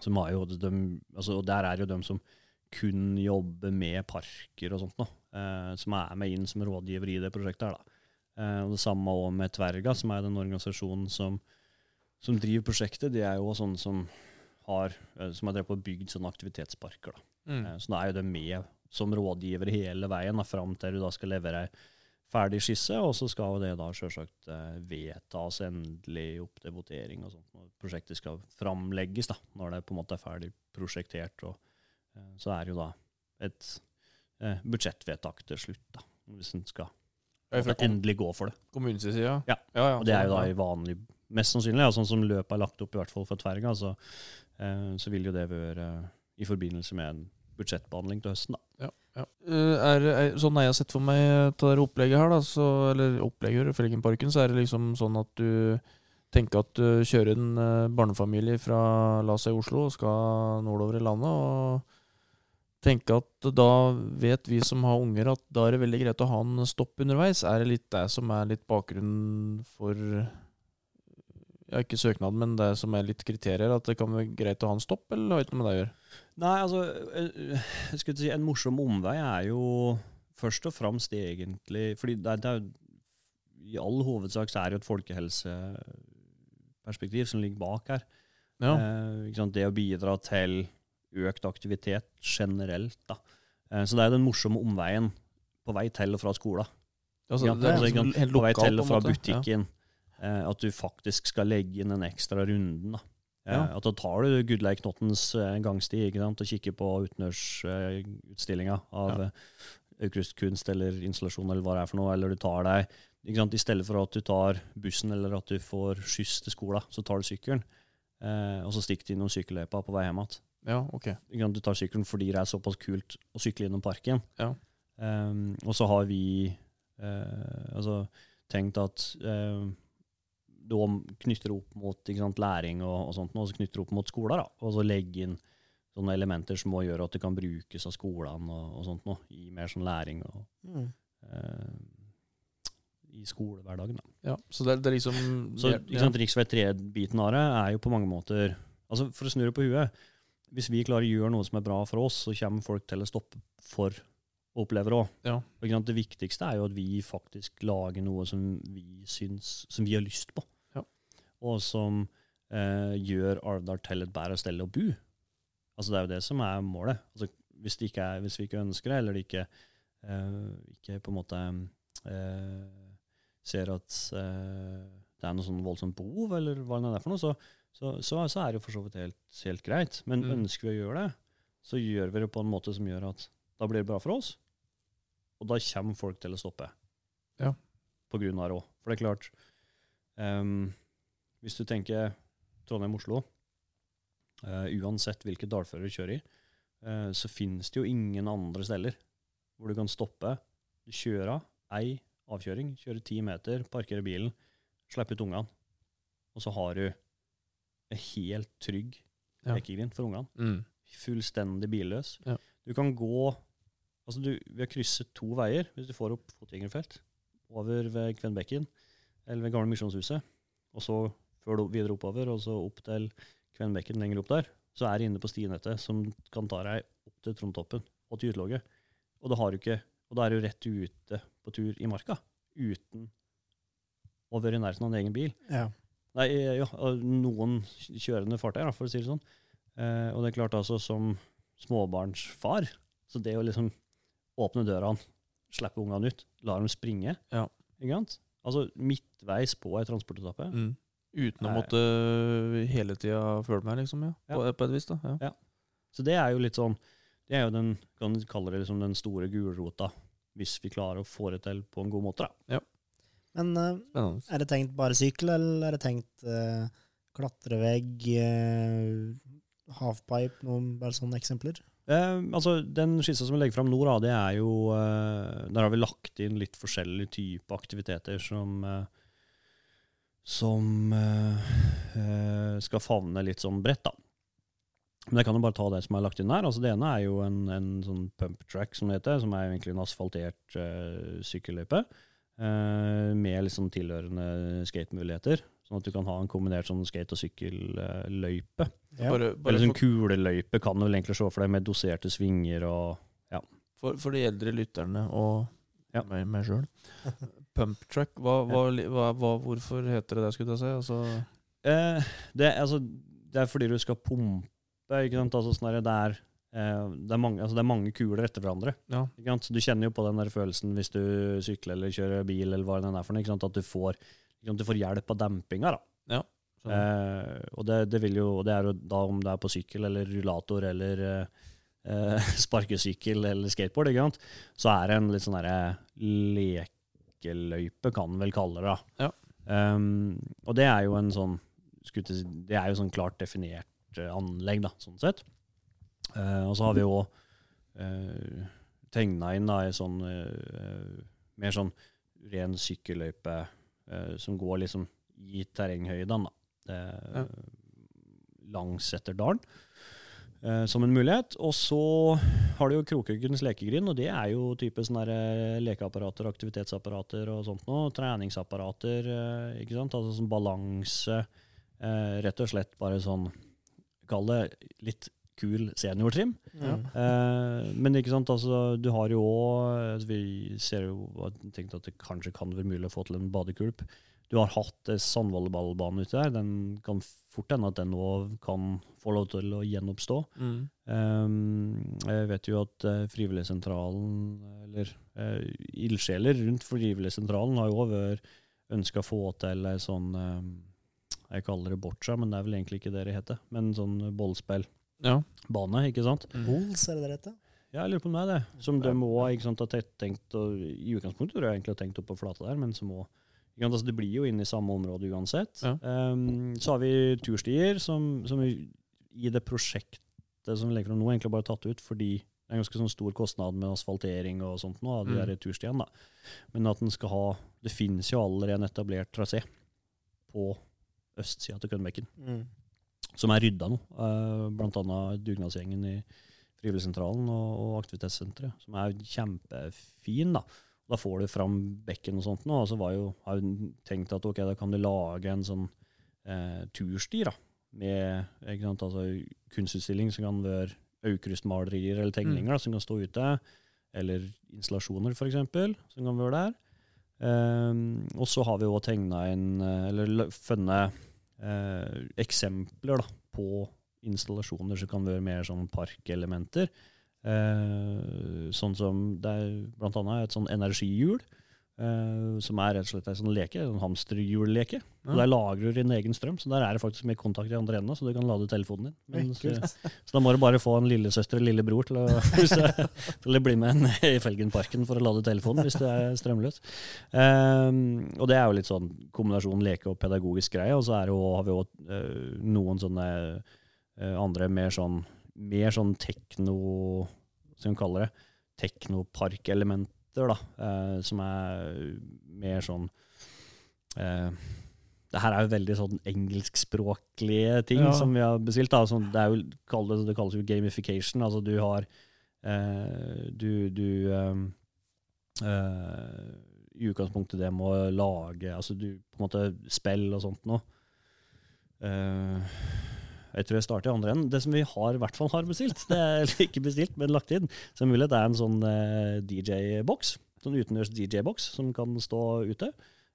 Speaker 3: som har jo de, altså, og der er jo de som kun jobber med parker og sånt nå, eh, som er med inn som rådgiver i det prosjektet her, da. Eh, og det samme òg med Tverga, som er den organisasjonen som, som driver prosjektet. De er jo sånne som har, eh, som har drevet på og bygd sånne aktivitetsparker. da.
Speaker 2: Mm.
Speaker 3: Eh, Så da er jo det med som rådgiver hele veien, da, fram til du da skal levere ei ferdig skisse, og så skal det da selvsagt eh, vedtas endelig opp til votering og sånt. Når prosjektet skal framlegges, da, når det på en måte er ferdig prosjektert. Og, eh, så er det jo da et eh, budsjettvedtak til slutt, da, hvis en skal endelig gå for det.
Speaker 2: kommunens side, ja.
Speaker 3: Ja.
Speaker 2: ja, ja
Speaker 3: Og det er jo da
Speaker 2: sånn,
Speaker 3: i vanlig Mest sannsynlig, ja, sånn som løpet er lagt opp, i hvert fall for Tverga, så, så vil jo det være i forbindelse med en budsjettbehandling til høsten, da.
Speaker 2: Ja. Eh, Er, er, sånn jeg har sett for meg til det opplegget her, da, så, eller opplegget i Felgenparken, så er det liksom sånn at du tenker at du kjører en eh, barnefamilie fra la oss Oslo og skal nordover i landet, og tenker at da vet vi som har unger at da er det veldig greit å ha en stopp underveis. Er det litt det som er litt bakgrunnen for ja, ikke søknaden, men det som er litt kriterier, at det kan være greit å ha en stopp, eller har ikke noe med det å gjøre?
Speaker 3: Nei, altså, eh, jeg skulle si en morsom omvei er jo først og fremst det egentlig Fordi det det er, i all hovedsak så er det jo et folkehelseperspektiv som ligger bak her.
Speaker 2: Ja.
Speaker 3: Eh? Det å bidra til økt aktivitet generelt. Da. Eh, så det er den morsomme omveien på vei til og fra skolen.
Speaker 2: Altså, det er
Speaker 3: altså,
Speaker 2: helt
Speaker 3: på vei til og fra
Speaker 2: butikken. Ja.
Speaker 3: Eh, at du faktisk skal legge inn den ekstra runden. da. Eh,
Speaker 2: Ja.
Speaker 3: At da tar du Gudleik Knottens eh, gangsti ikke sant, og kikker på utendørsutstillinga av
Speaker 2: Ja.
Speaker 3: Aukrustkunst eller installasjon eller hva det er for noe, eller du tar deg ikke sant, I stedet for at du tar bussen eller at du får skyss til skolen, så tar du sykkelen. Eh, og så stikker du innom sykkelløypa på vei hjem igjen.
Speaker 2: Ja,
Speaker 3: okay. Du tar sykkelen fordi det er såpass kult å sykle innom parken.
Speaker 2: Ja.
Speaker 3: Ehm, og så har vi eh, altså, tenkt at uh, da knytter det opp mot ikke sant, læring og, og sånt, og så knytter det opp mot skoler. Da, og så legge inn sånne elementer som må gjøre at det kan brukes av skolene og, og sånt noe, i mer sånn læring og,
Speaker 4: Mm.
Speaker 3: uh, i skolehverdagen. Da.
Speaker 2: Ja, så det, det er liksom
Speaker 3: Så ikke sant, Riksvei 3-biten av det er jo på mange måter altså For å snu det på huet Hvis vi klarer å gjøre noe som er bra for oss, så kommer folk til å stoppe for å oppleve det òg.
Speaker 2: Ja.
Speaker 3: Det viktigste er jo at vi faktisk lager noe som vi syns Som vi har lyst på. Og som eh, gjør Alvdal til et bedre sted å bo. Altså Det er jo det som er målet. Altså Hvis, ikke er, hvis vi ikke ønsker det, eller det ikke, eh, ikke på en måte eh, ser at eh, det er noe sånn voldsomt behov, eller hva det er for noe, så, så, så, så er det jo for så vidt helt, helt greit. Men
Speaker 2: Mm.
Speaker 3: ønsker vi å gjøre det, så gjør vi det på en måte som gjør at da blir det bra for oss. Og da kommer folk til å stoppe.
Speaker 2: Ja.
Speaker 3: På grunn av òg. For det er klart ehm, Hvis du tenker Trondheim-Oslo, uh, uansett hvilket dalføre du kjører i, uh, så finnes det jo ingen andre steder hvor du kan stoppe, du kjører ei avkjøring, kjøre ti meter, parkere bilen, slippe ut ungene, og så har du en helt trygg
Speaker 2: Ja.
Speaker 3: lekegrind for ungene
Speaker 2: Mm.
Speaker 3: fullstendig billøs.
Speaker 2: Ja.
Speaker 3: Du kan gå altså du, Vi har krysset to veier hvis du får opp fotgjengerfelt. Over ved Kvenbekken, eller ved Gamle Misjonshuset. Og så før du videre oppover, og så opp til Kvenbekken lenger opp der. Så er det inne på stinettet som kan ta deg opp til Trondtoppen og til utlogget. Og, det har du ikke, og da er du rett ute på tur i marka. Uten å være i nærheten av en egen bil.
Speaker 4: Ja.
Speaker 3: Nei, ja, noen kjørende fartøy, for å si det sånn. Eh, og det er klart altså som småbarnsfar, så det å liksom åpne dørene, slippe ungene ut, la dem springe,
Speaker 2: Ja.
Speaker 3: Altså midtveis på ei transportetappe.
Speaker 2: Mm. Uten å
Speaker 3: Nei.
Speaker 2: måtte hele tida føle meg, liksom. Ja. På, på et vis, da. Ja.
Speaker 3: Så det er jo litt sånn, det er jo den, kan du kalle det liksom den store gulrota, hvis vi klarer å få det til på en god måte da.
Speaker 4: Men uh,
Speaker 2: Spennende.
Speaker 4: er det tenkt bare sykkel, eller er det tenkt uh, klatrevegg, uh, halfpipe, noen bare sånne eksempler?
Speaker 3: Eh, altså, Den skissa som vi legger fram nå, da, det er jo eh, Der har vi lagt inn litt forskjellige typer aktiviteter som eh, Som eh, eh, skal favne litt sånn bredt, da. Men jeg kan jo bare ta det som er lagt inn her. Altså, det ene er jo en, en sånn pump track, som det heter, som er egentlig en asfaltert eh, sykkelløype. eh, med liksom tilhørende skatemuligheter. Sånn at du kan ha en kombinert sånn skate- og sykkelløype.
Speaker 4: Ja.
Speaker 2: Bare,
Speaker 3: Eller sånn
Speaker 2: for,
Speaker 3: kuleløype kan du vel egentlig se for deg, med doserte svinger og
Speaker 2: for, for de eldre lytterne og
Speaker 3: Ja.
Speaker 2: meg, meg sjøl. *laughs* Pump truck. hva, hva, hva, hvorfor heter det det, skulle jeg si? Altså,
Speaker 3: eh, det, altså, det er fordi du skal pumpe, ikke sant? Altså, sånn det, er, eh, det, er mange, altså, det er mange kuler etter hverandre.
Speaker 2: ja.
Speaker 3: Du kjenner jo på den der følelsen hvis du sykler eller kjører bil, eller hva det er for noe, at du får, sant? Du får hjelp av dempinga. da.
Speaker 2: skjønner.
Speaker 3: Eh, og det, det, vil jo, det er jo da om det er på sykkel eller rullator eller eh, eh, *laughs* sparkesykkel eller skateboard, så er det en litt sånn derre lekeløype, kan en vel kalle det. da.
Speaker 2: Ja.
Speaker 3: Um, og det er jo en sånn si, Det er jo sånn klart definert eh, anlegg, da, sånn sett. Uh, og så har vi jo uh, tegna inn da, ei sånn uh, mer sånn ren sykkelløype uh, som går liksom i terrenghøydene, da. Det,
Speaker 2: Ja.
Speaker 3: Langs Etterdalen. eh, som en mulighet. Og så har du jo Krokhaugens lekegrind, og det er jo type sånne eh, lekeapparater, aktivitetsapparater og sånt noe. Treningsapparater, eh, ikke sant. Altså sånn balanse. Eh, rett og slett bare sånn, kall det litt kul seniortrim.
Speaker 4: Ja.
Speaker 3: Eh, men ikke sant, altså, du har jo òg Vi ser jo og tenkte at det kanskje kan være mulig å få til en badekulp. Du har hatt en sandvolleyballbane ute der. Den kan fort hende at den òg kan få lov til å gjenoppstå.
Speaker 2: Mm.
Speaker 3: Eh, jeg vet jo at eh, Frivilligsentralen, eller uh, ildsjeler rundt Frivilligsentralen, har jo òg vært ønska å få til ei sånn eh, Jeg kaller det boccia, men det er vel egentlig ikke det det heter. Men sånn bollspillbane,
Speaker 2: Ja.
Speaker 3: ikke sant?
Speaker 2: Mm.
Speaker 4: Bulls, er det det heter?
Speaker 3: Ja, jeg lurer på om det er det. Som de må har ha tenkt, og, I utgangspunktet tror jeg egentlig har tenkt opp på flata der, men som sant, altså, Det blir jo inne i samme område uansett.
Speaker 2: Ja.
Speaker 3: Um, så har vi turstier, som, som vi, i det prosjektet som vi legger fram nå, egentlig bare tatt ut fordi det er en ganske sånn stor kostnad med asfaltering og sånt nå, av de
Speaker 2: Mm.
Speaker 3: turstiene. da. Men at den skal ha Det finnes jo allerede en etablert trasé på østsida til Kønbekken
Speaker 4: Mm.
Speaker 3: som er rydda nå. Uh, blant annet dugnadsgjengen i Frivilligsentralen og, og aktivitetssenteret, som er kjempefin. Da Da får du fram bekken og sånt nå. Og så jo, har hun tenkt at ok, da kan du lage en sånn eh, tursti da, med sant, altså, kunstutstilling som kan være aukrustmalerier eller tegninger da, som kan stå ute, eller installasjoner f.eks., som kan være der. Um, og så har vi òg tegna inn, eller funnet eh, eksempler da, på installasjoner som kan være mer sånn parkelementer. Eh, sånn som det er blant annet et sånn energihjul. eh, som er rett og slett en sånn leke, en hamsterhjulleke.
Speaker 2: Ja.
Speaker 3: Og Der lagrer du din egen strøm, så der er det faktisk mye kontakt i andre enden, så du kan lade telefonen din. Men,
Speaker 4: så,
Speaker 3: eh, så da må du bare få en lillesøster eller lillebror til å, *laughs* det- til å bli med ned i Felgenparken for å lade telefonen hvis det er strømløs. Eh, og det er jo litt sånn kombinasjon leke og pedagogisk greie. Og så er det jo, har vi òg noen sånne eh, andre mer sånn, mer sånn tekno Som hun kaller det? Teknoparkelementer, da. eh, som er mer sånn eh, det her er jo veldig sånn engelskspråklige ting
Speaker 2: Ja.
Speaker 3: som vi har bestilt. Da. Sånn, det, jo, kall det, det kalles jo gamification. Altså du har eh, Du, du ehm, eh, I utgangspunktet det med å lage altså du, på en måte spill og sånt noe. Eh, jeg tror jeg starter i andre enden. Det som vi har, i hvert fall har bestilt, det er ikke bestilt, men lagt inn, som mulig det er en sånn eh, DJ-boks. Sånn utendørs DJ-boks som kan stå ute.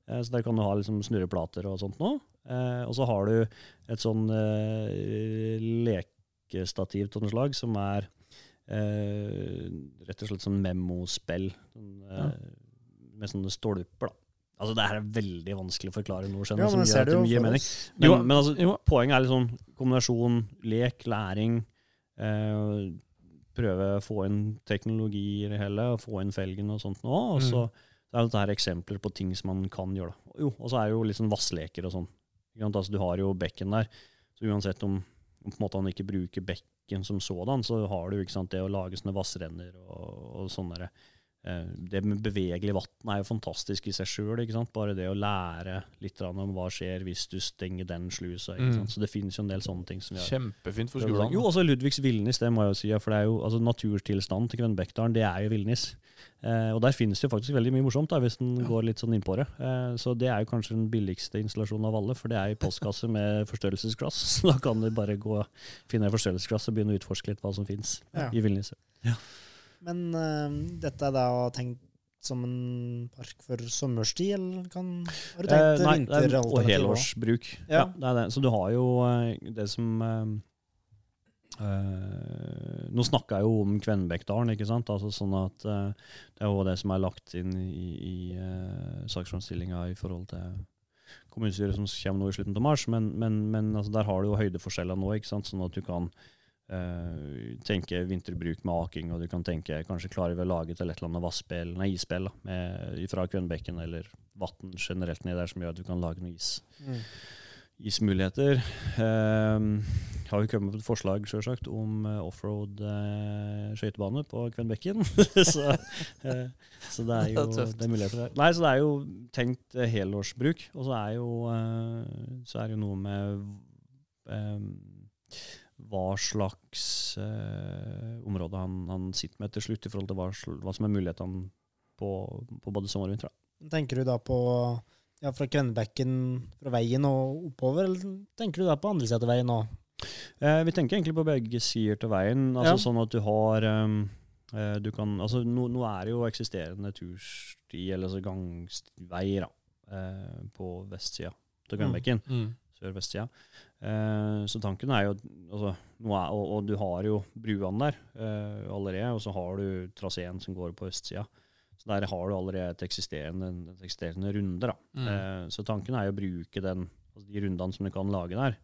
Speaker 3: Eh, Så der kan du ha liksom snurreplater og sånt nå. Eh, og så har du et sånn lekestativ av noe slag som er eh, rett og slett sånn memospill. Sånn, Med sånne stolper, da. Altså Det her er veldig vanskelig å forklare noe skjønner
Speaker 4: Ja,
Speaker 3: som gjør at det gir mening. Men,
Speaker 2: Jo,
Speaker 3: men altså,
Speaker 2: jo.
Speaker 3: poenget er liksom kombinasjon lek, læring. Eh, prøve å få inn teknologi i det hele, og få inn felgen og sånt nå. Og så det er dette her eksempler på ting som man kan gjøre. Jo, og så er det jo litt sånn vassleker og sånn. Altså, du har jo bekken der, så uansett om, om på en måte han ikke bruker bekken som sådan, så har du ikke sant, det å lage sånne vassrenner og, og sånne der, Det med bevegelig vann er jo fantastisk i seg sjøl. Bare det å lære litt om hva skjer hvis du stenger den slusa. Ikke
Speaker 2: Mm.
Speaker 3: sant? Så det finnes jo en del sånne ting som gjør
Speaker 2: Kjempefint for skolen.
Speaker 3: Jo, også Ludvigs villnis, det må jeg jo si. For det er jo, altså naturtilstanden til Kvenbekkdalen, det er jo villnis. Eh, og der finnes det jo faktisk veldig mye morsomt, da, hvis en går litt sånn innpå det. Eh, så det er jo kanskje den billigste installasjonen av alle, for det er i postkasse med forstørrelsesglass. *laughs* Så da kan du bare gå finne et forstørrelsesglass og begynne å utforske litt hva som finnes
Speaker 4: Ja.
Speaker 3: i villniset.
Speaker 4: Men uh, dette er da tenkt som en park for sommerstid, eller kan, har du
Speaker 3: Eh,
Speaker 4: tenkt
Speaker 3: nei, det er, og helårsbruk. Ja.
Speaker 4: Ja.
Speaker 3: det er det. Så du har jo eh, det som eh, eh, Nå snakka jeg jo om Kvenbekkdalen, ikke sant? Altså sånn at eh, Det er jo det som er lagt inn i, i uh, saksframstillinga i forhold til kommunestyret som kommer nå i slutten av mars, men, men, men altså, der har du jo høydeforskjeller nå, ikke sant? sånn at du kan eh, tenke vinterbruk med aking, og du kan tenke kanskje klarer vi å lage til et eller annet vassspill, nei, isspill da, med, fra Kvønbekken eller vann generelt ned der som gjør at du kan lage noe is.
Speaker 4: Mm.
Speaker 3: Ismuligheter. Eh, har vi kommet med et forslag selvsagt, om eh, offroad eh, skøytebane på Kvenbekken. *laughs* så, så det er jo
Speaker 2: Det er
Speaker 3: det er muligheter der. Nei, så det er jo tenkt helårsbruk. Og så er jo, så er jo noe med eh, hva slags eh, område han, han sitter med til slutt, i forhold til hva, hva som er mulighetene på, på både sommer og vinter.
Speaker 4: Tenker du da på ja, fra Kvennebekken fra veien og oppover, eller tenker du da på andre siden av veien òg?
Speaker 3: Eh, vi tenker egentlig på begge sider til veien. Altså
Speaker 4: Ja.
Speaker 3: Sånn at du har um, du kan, altså nå, nå er det jo eksisterende tursti, eller altså gangveier, da, eh, på vestsida til Grønbekken.
Speaker 2: Mm.
Speaker 3: Sør-vestsida. Eh, så tanken er jo altså, nå er, og, og du har jo bruene der eh, allerede, og så har du traseen som går på østsida. Så der har du allerede et eksisterende, et eksisterende runde. Da.
Speaker 2: Mm.
Speaker 3: Eh, så tanken er jo å bruke den, altså de rundene som du kan lage der,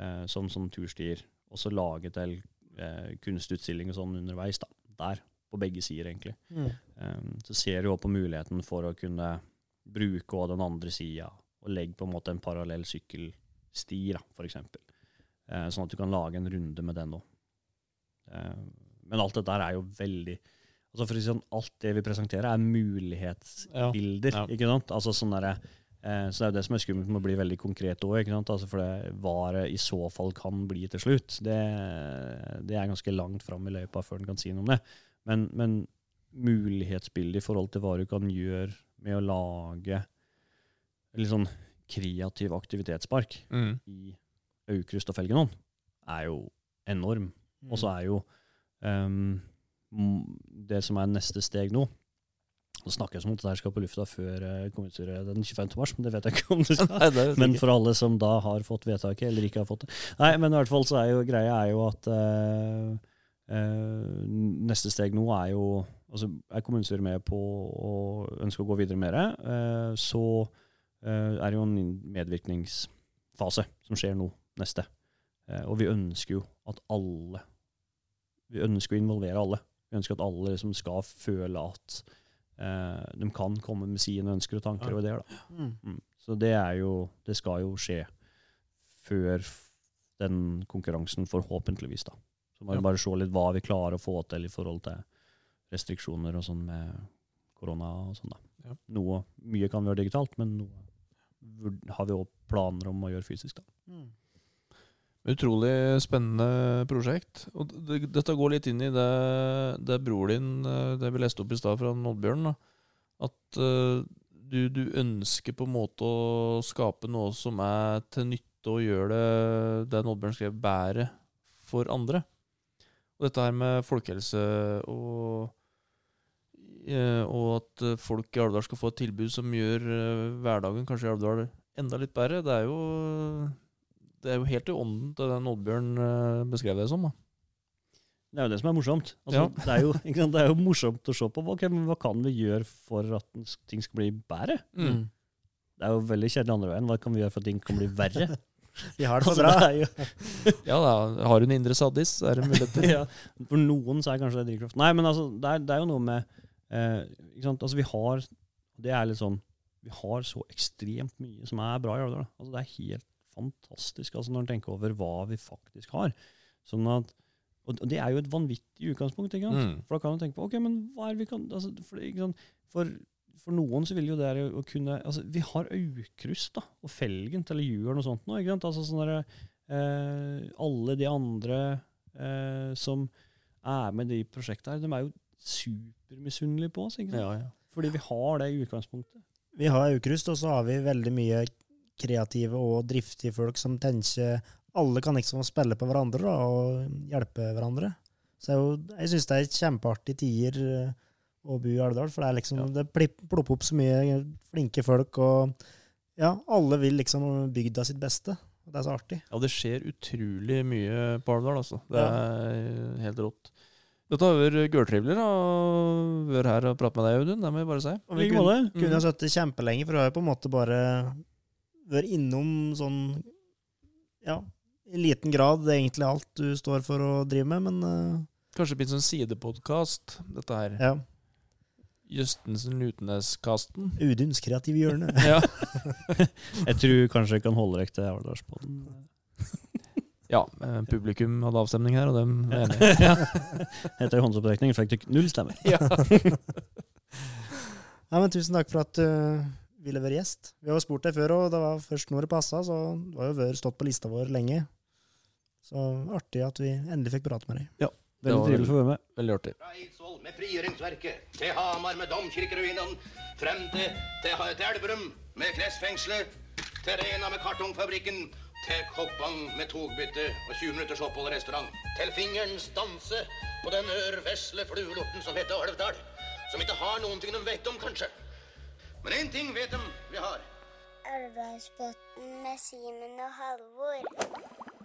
Speaker 3: eh, som sånn turstier, og så lage til eh, kunstutstilling og sånn underveis. da, Der, på begge sider, egentlig.
Speaker 4: Mm.
Speaker 3: Um, så ser du også på muligheten for å kunne bruke den andre sida, og legge på en måte en parallell sykkelsti, da, eksempel. Eh, sånn at du kan lage en runde med den òg. men alt dette er jo veldig altså for å si sånn, Alt det vi presenterer, er mulighetsbilder.
Speaker 2: Ja.
Speaker 3: ikke sant? Altså sånn der, eh, så det er jo det som er skummelt med å bli veldig konkret òg. Altså for det, hva det i så fall kan bli til slutt, det, det er ganske langt fram i løypa før en kan si noe om det. Men, men mulighetsbildet i forhold til hva du kan gjøre med å lage litt sånn kreativ aktivitetspark
Speaker 2: Mm.
Speaker 3: i Aukrust og Felgenon, er jo enorm. Og så er jo um, det som er neste steg nå, Nå snakker jeg som om dette her skal på lufta før eh, kommunestyret den 25. mars, men det vet jeg ikke om det *laughs* skal.
Speaker 2: Nei, det
Speaker 3: Men for alle som da har fått vedtaket, eller ikke har fått det. Nei, men i hvert fall så er jo greia er jo at uh, uh, neste steg nå er jo Altså er kommunestyret med på å ønske å gå videre med det, uh, så er jo en medvirkningsfase som skjer nå, neste. Eh, og vi ønsker jo at alle Vi ønsker å involvere alle. Vi ønsker at alle liksom skal føle at eh, de kan komme med sine ønsker og tanker og ideer. da.
Speaker 4: Mm.
Speaker 3: Mm. Så det er jo Det skal jo skje før den konkurransen, forhåpentligvis, da. Så må vi bare se litt hva vi klarer å få til i forhold til restriksjoner og sånn med korona og sånn, da.
Speaker 2: Ja.
Speaker 3: Noe, mye kan vi gjøre digitalt, men noe har vi òg planer om å gjøre fysisk, da.
Speaker 4: Mm.
Speaker 2: Utrolig spennende prosjekt. Og det, dette går litt inn i det, det bror din eh, Det vi leste opp i stad fra Oddbjørn. At eh, du, du ønsker på en måte å skape noe som er til nytte og gjør det det Oddbjørn skrev, bedre for andre. Og dette her med folkehelse og og at eh, folk i Alvdal skal få et tilbud som gjør eh, hverdagen kanskje i Alvdal enda litt bedre, det er jo det er jo helt i ånden til den Oddbjørn eh, beskrev det som. da.
Speaker 3: Det er jo det som er morsomt. Altså,
Speaker 2: Ja.
Speaker 3: det, er jo, sant? det er jo morsomt å se på. Ok, men hva kan vi gjøre for at ting skal bli bedre?
Speaker 4: Mm.
Speaker 3: Det er jo veldig kjedelig andre veien. Hva kan vi gjøre for at ting kan bli verre? *laughs*
Speaker 4: Vi har det
Speaker 3: Altså,
Speaker 4: bra.
Speaker 3: det er jo, *laughs*
Speaker 2: Ja, da, har hun indre sadis, så er det muligheter. *laughs*
Speaker 3: ja. For noen så er kanskje det drivkraft. Nei, men altså, det er, det er jo noe med eh? Altså, vi har Det er litt sånn Vi har så ekstremt mye som er bra i Alvdal. da. Altså, det er helt fantastisk altså, når en tenker over hva vi faktisk har. Sånn at, og det er jo et vanvittig utgangspunkt. ikke sant?
Speaker 2: Mm.
Speaker 3: For da kan du tenke på ok, men hva er vi kan altså, for? For, for noen så vil jo det å kunne altså, Vi har Aukrust da, og Felgen til Julen og sånt nå. ikke sant? Altså sånn der, eh, Alle de andre eh, som er med i de prosjektene her, de er jo supermisunnelige på oss. ikke sant?
Speaker 2: Ja, ja.
Speaker 3: Fordi vi har det i utgangspunktet.
Speaker 4: Vi har Aukrust, og så har vi veldig mye kreative og driftige folk som tenker Alle kan liksom spille på hverandre da, og hjelpe hverandre. Så jeg, jeg syns det er kjempeartig tider eh, å bo i Alvdal, for det er liksom,
Speaker 2: Ja.
Speaker 4: det plopper opp så mye flinke folk, og ja, alle vil liksom bygda sitt beste. Det er så artig.
Speaker 2: ja, det skjer utrolig mye på Alvdal, altså. Det
Speaker 4: Ja.
Speaker 2: er helt rått. Dette har vært gørrtrivelig å være her og prate med deg, Audun. Det må jeg bare si.
Speaker 4: Og vi kunne,
Speaker 3: mm.
Speaker 4: kunne ha sittet kjempelenge, for vi har jo på en måte bare vært innom sånn Ja, i liten grad det er egentlig alt du står for å drive med, men uh,
Speaker 2: Kanskje blir en sånn sidepodkast, dette her.
Speaker 4: ja.
Speaker 2: Jøstensen Lutnes-kasten.
Speaker 4: Uduns kreative hjørne. *laughs*
Speaker 2: Ja. *laughs*
Speaker 3: Jeg tror kanskje jeg kan holde dere til Alvdalspodden. *laughs*
Speaker 2: ja, eh, publikum hadde avstemning her, og dem var enige. *laughs* *laughs*
Speaker 3: Etter håndsopprekning fikk du null stemmer. *laughs*
Speaker 2: Ja.
Speaker 4: Ja, men tusen takk for at du ville være gjest. Vi har jo spurt deg før, og det var først når det passa, så du har jo vært stått på lista vår lenge. Så artig at vi endelig fikk prate med deg.
Speaker 3: Veldig
Speaker 2: Det var
Speaker 3: trivelig å få være med.
Speaker 2: Veldig artig.
Speaker 6: Fra Eidsvoll med frigjøringsverket, til Hamar med domkirkeruinene, frem til, til, til Elverum med klesfengselet, til Rena med kartongfabrikken, til Koppang med togbytte og 20 minutters opphold i restaurant. Til fingerens danse på den ørvesle fluelorten som heter Alvdal, som ikke har noen ting de vet om, kanskje. Men én ting vet de vi har.
Speaker 5: Elvdalsbotn med Simen og Halvor.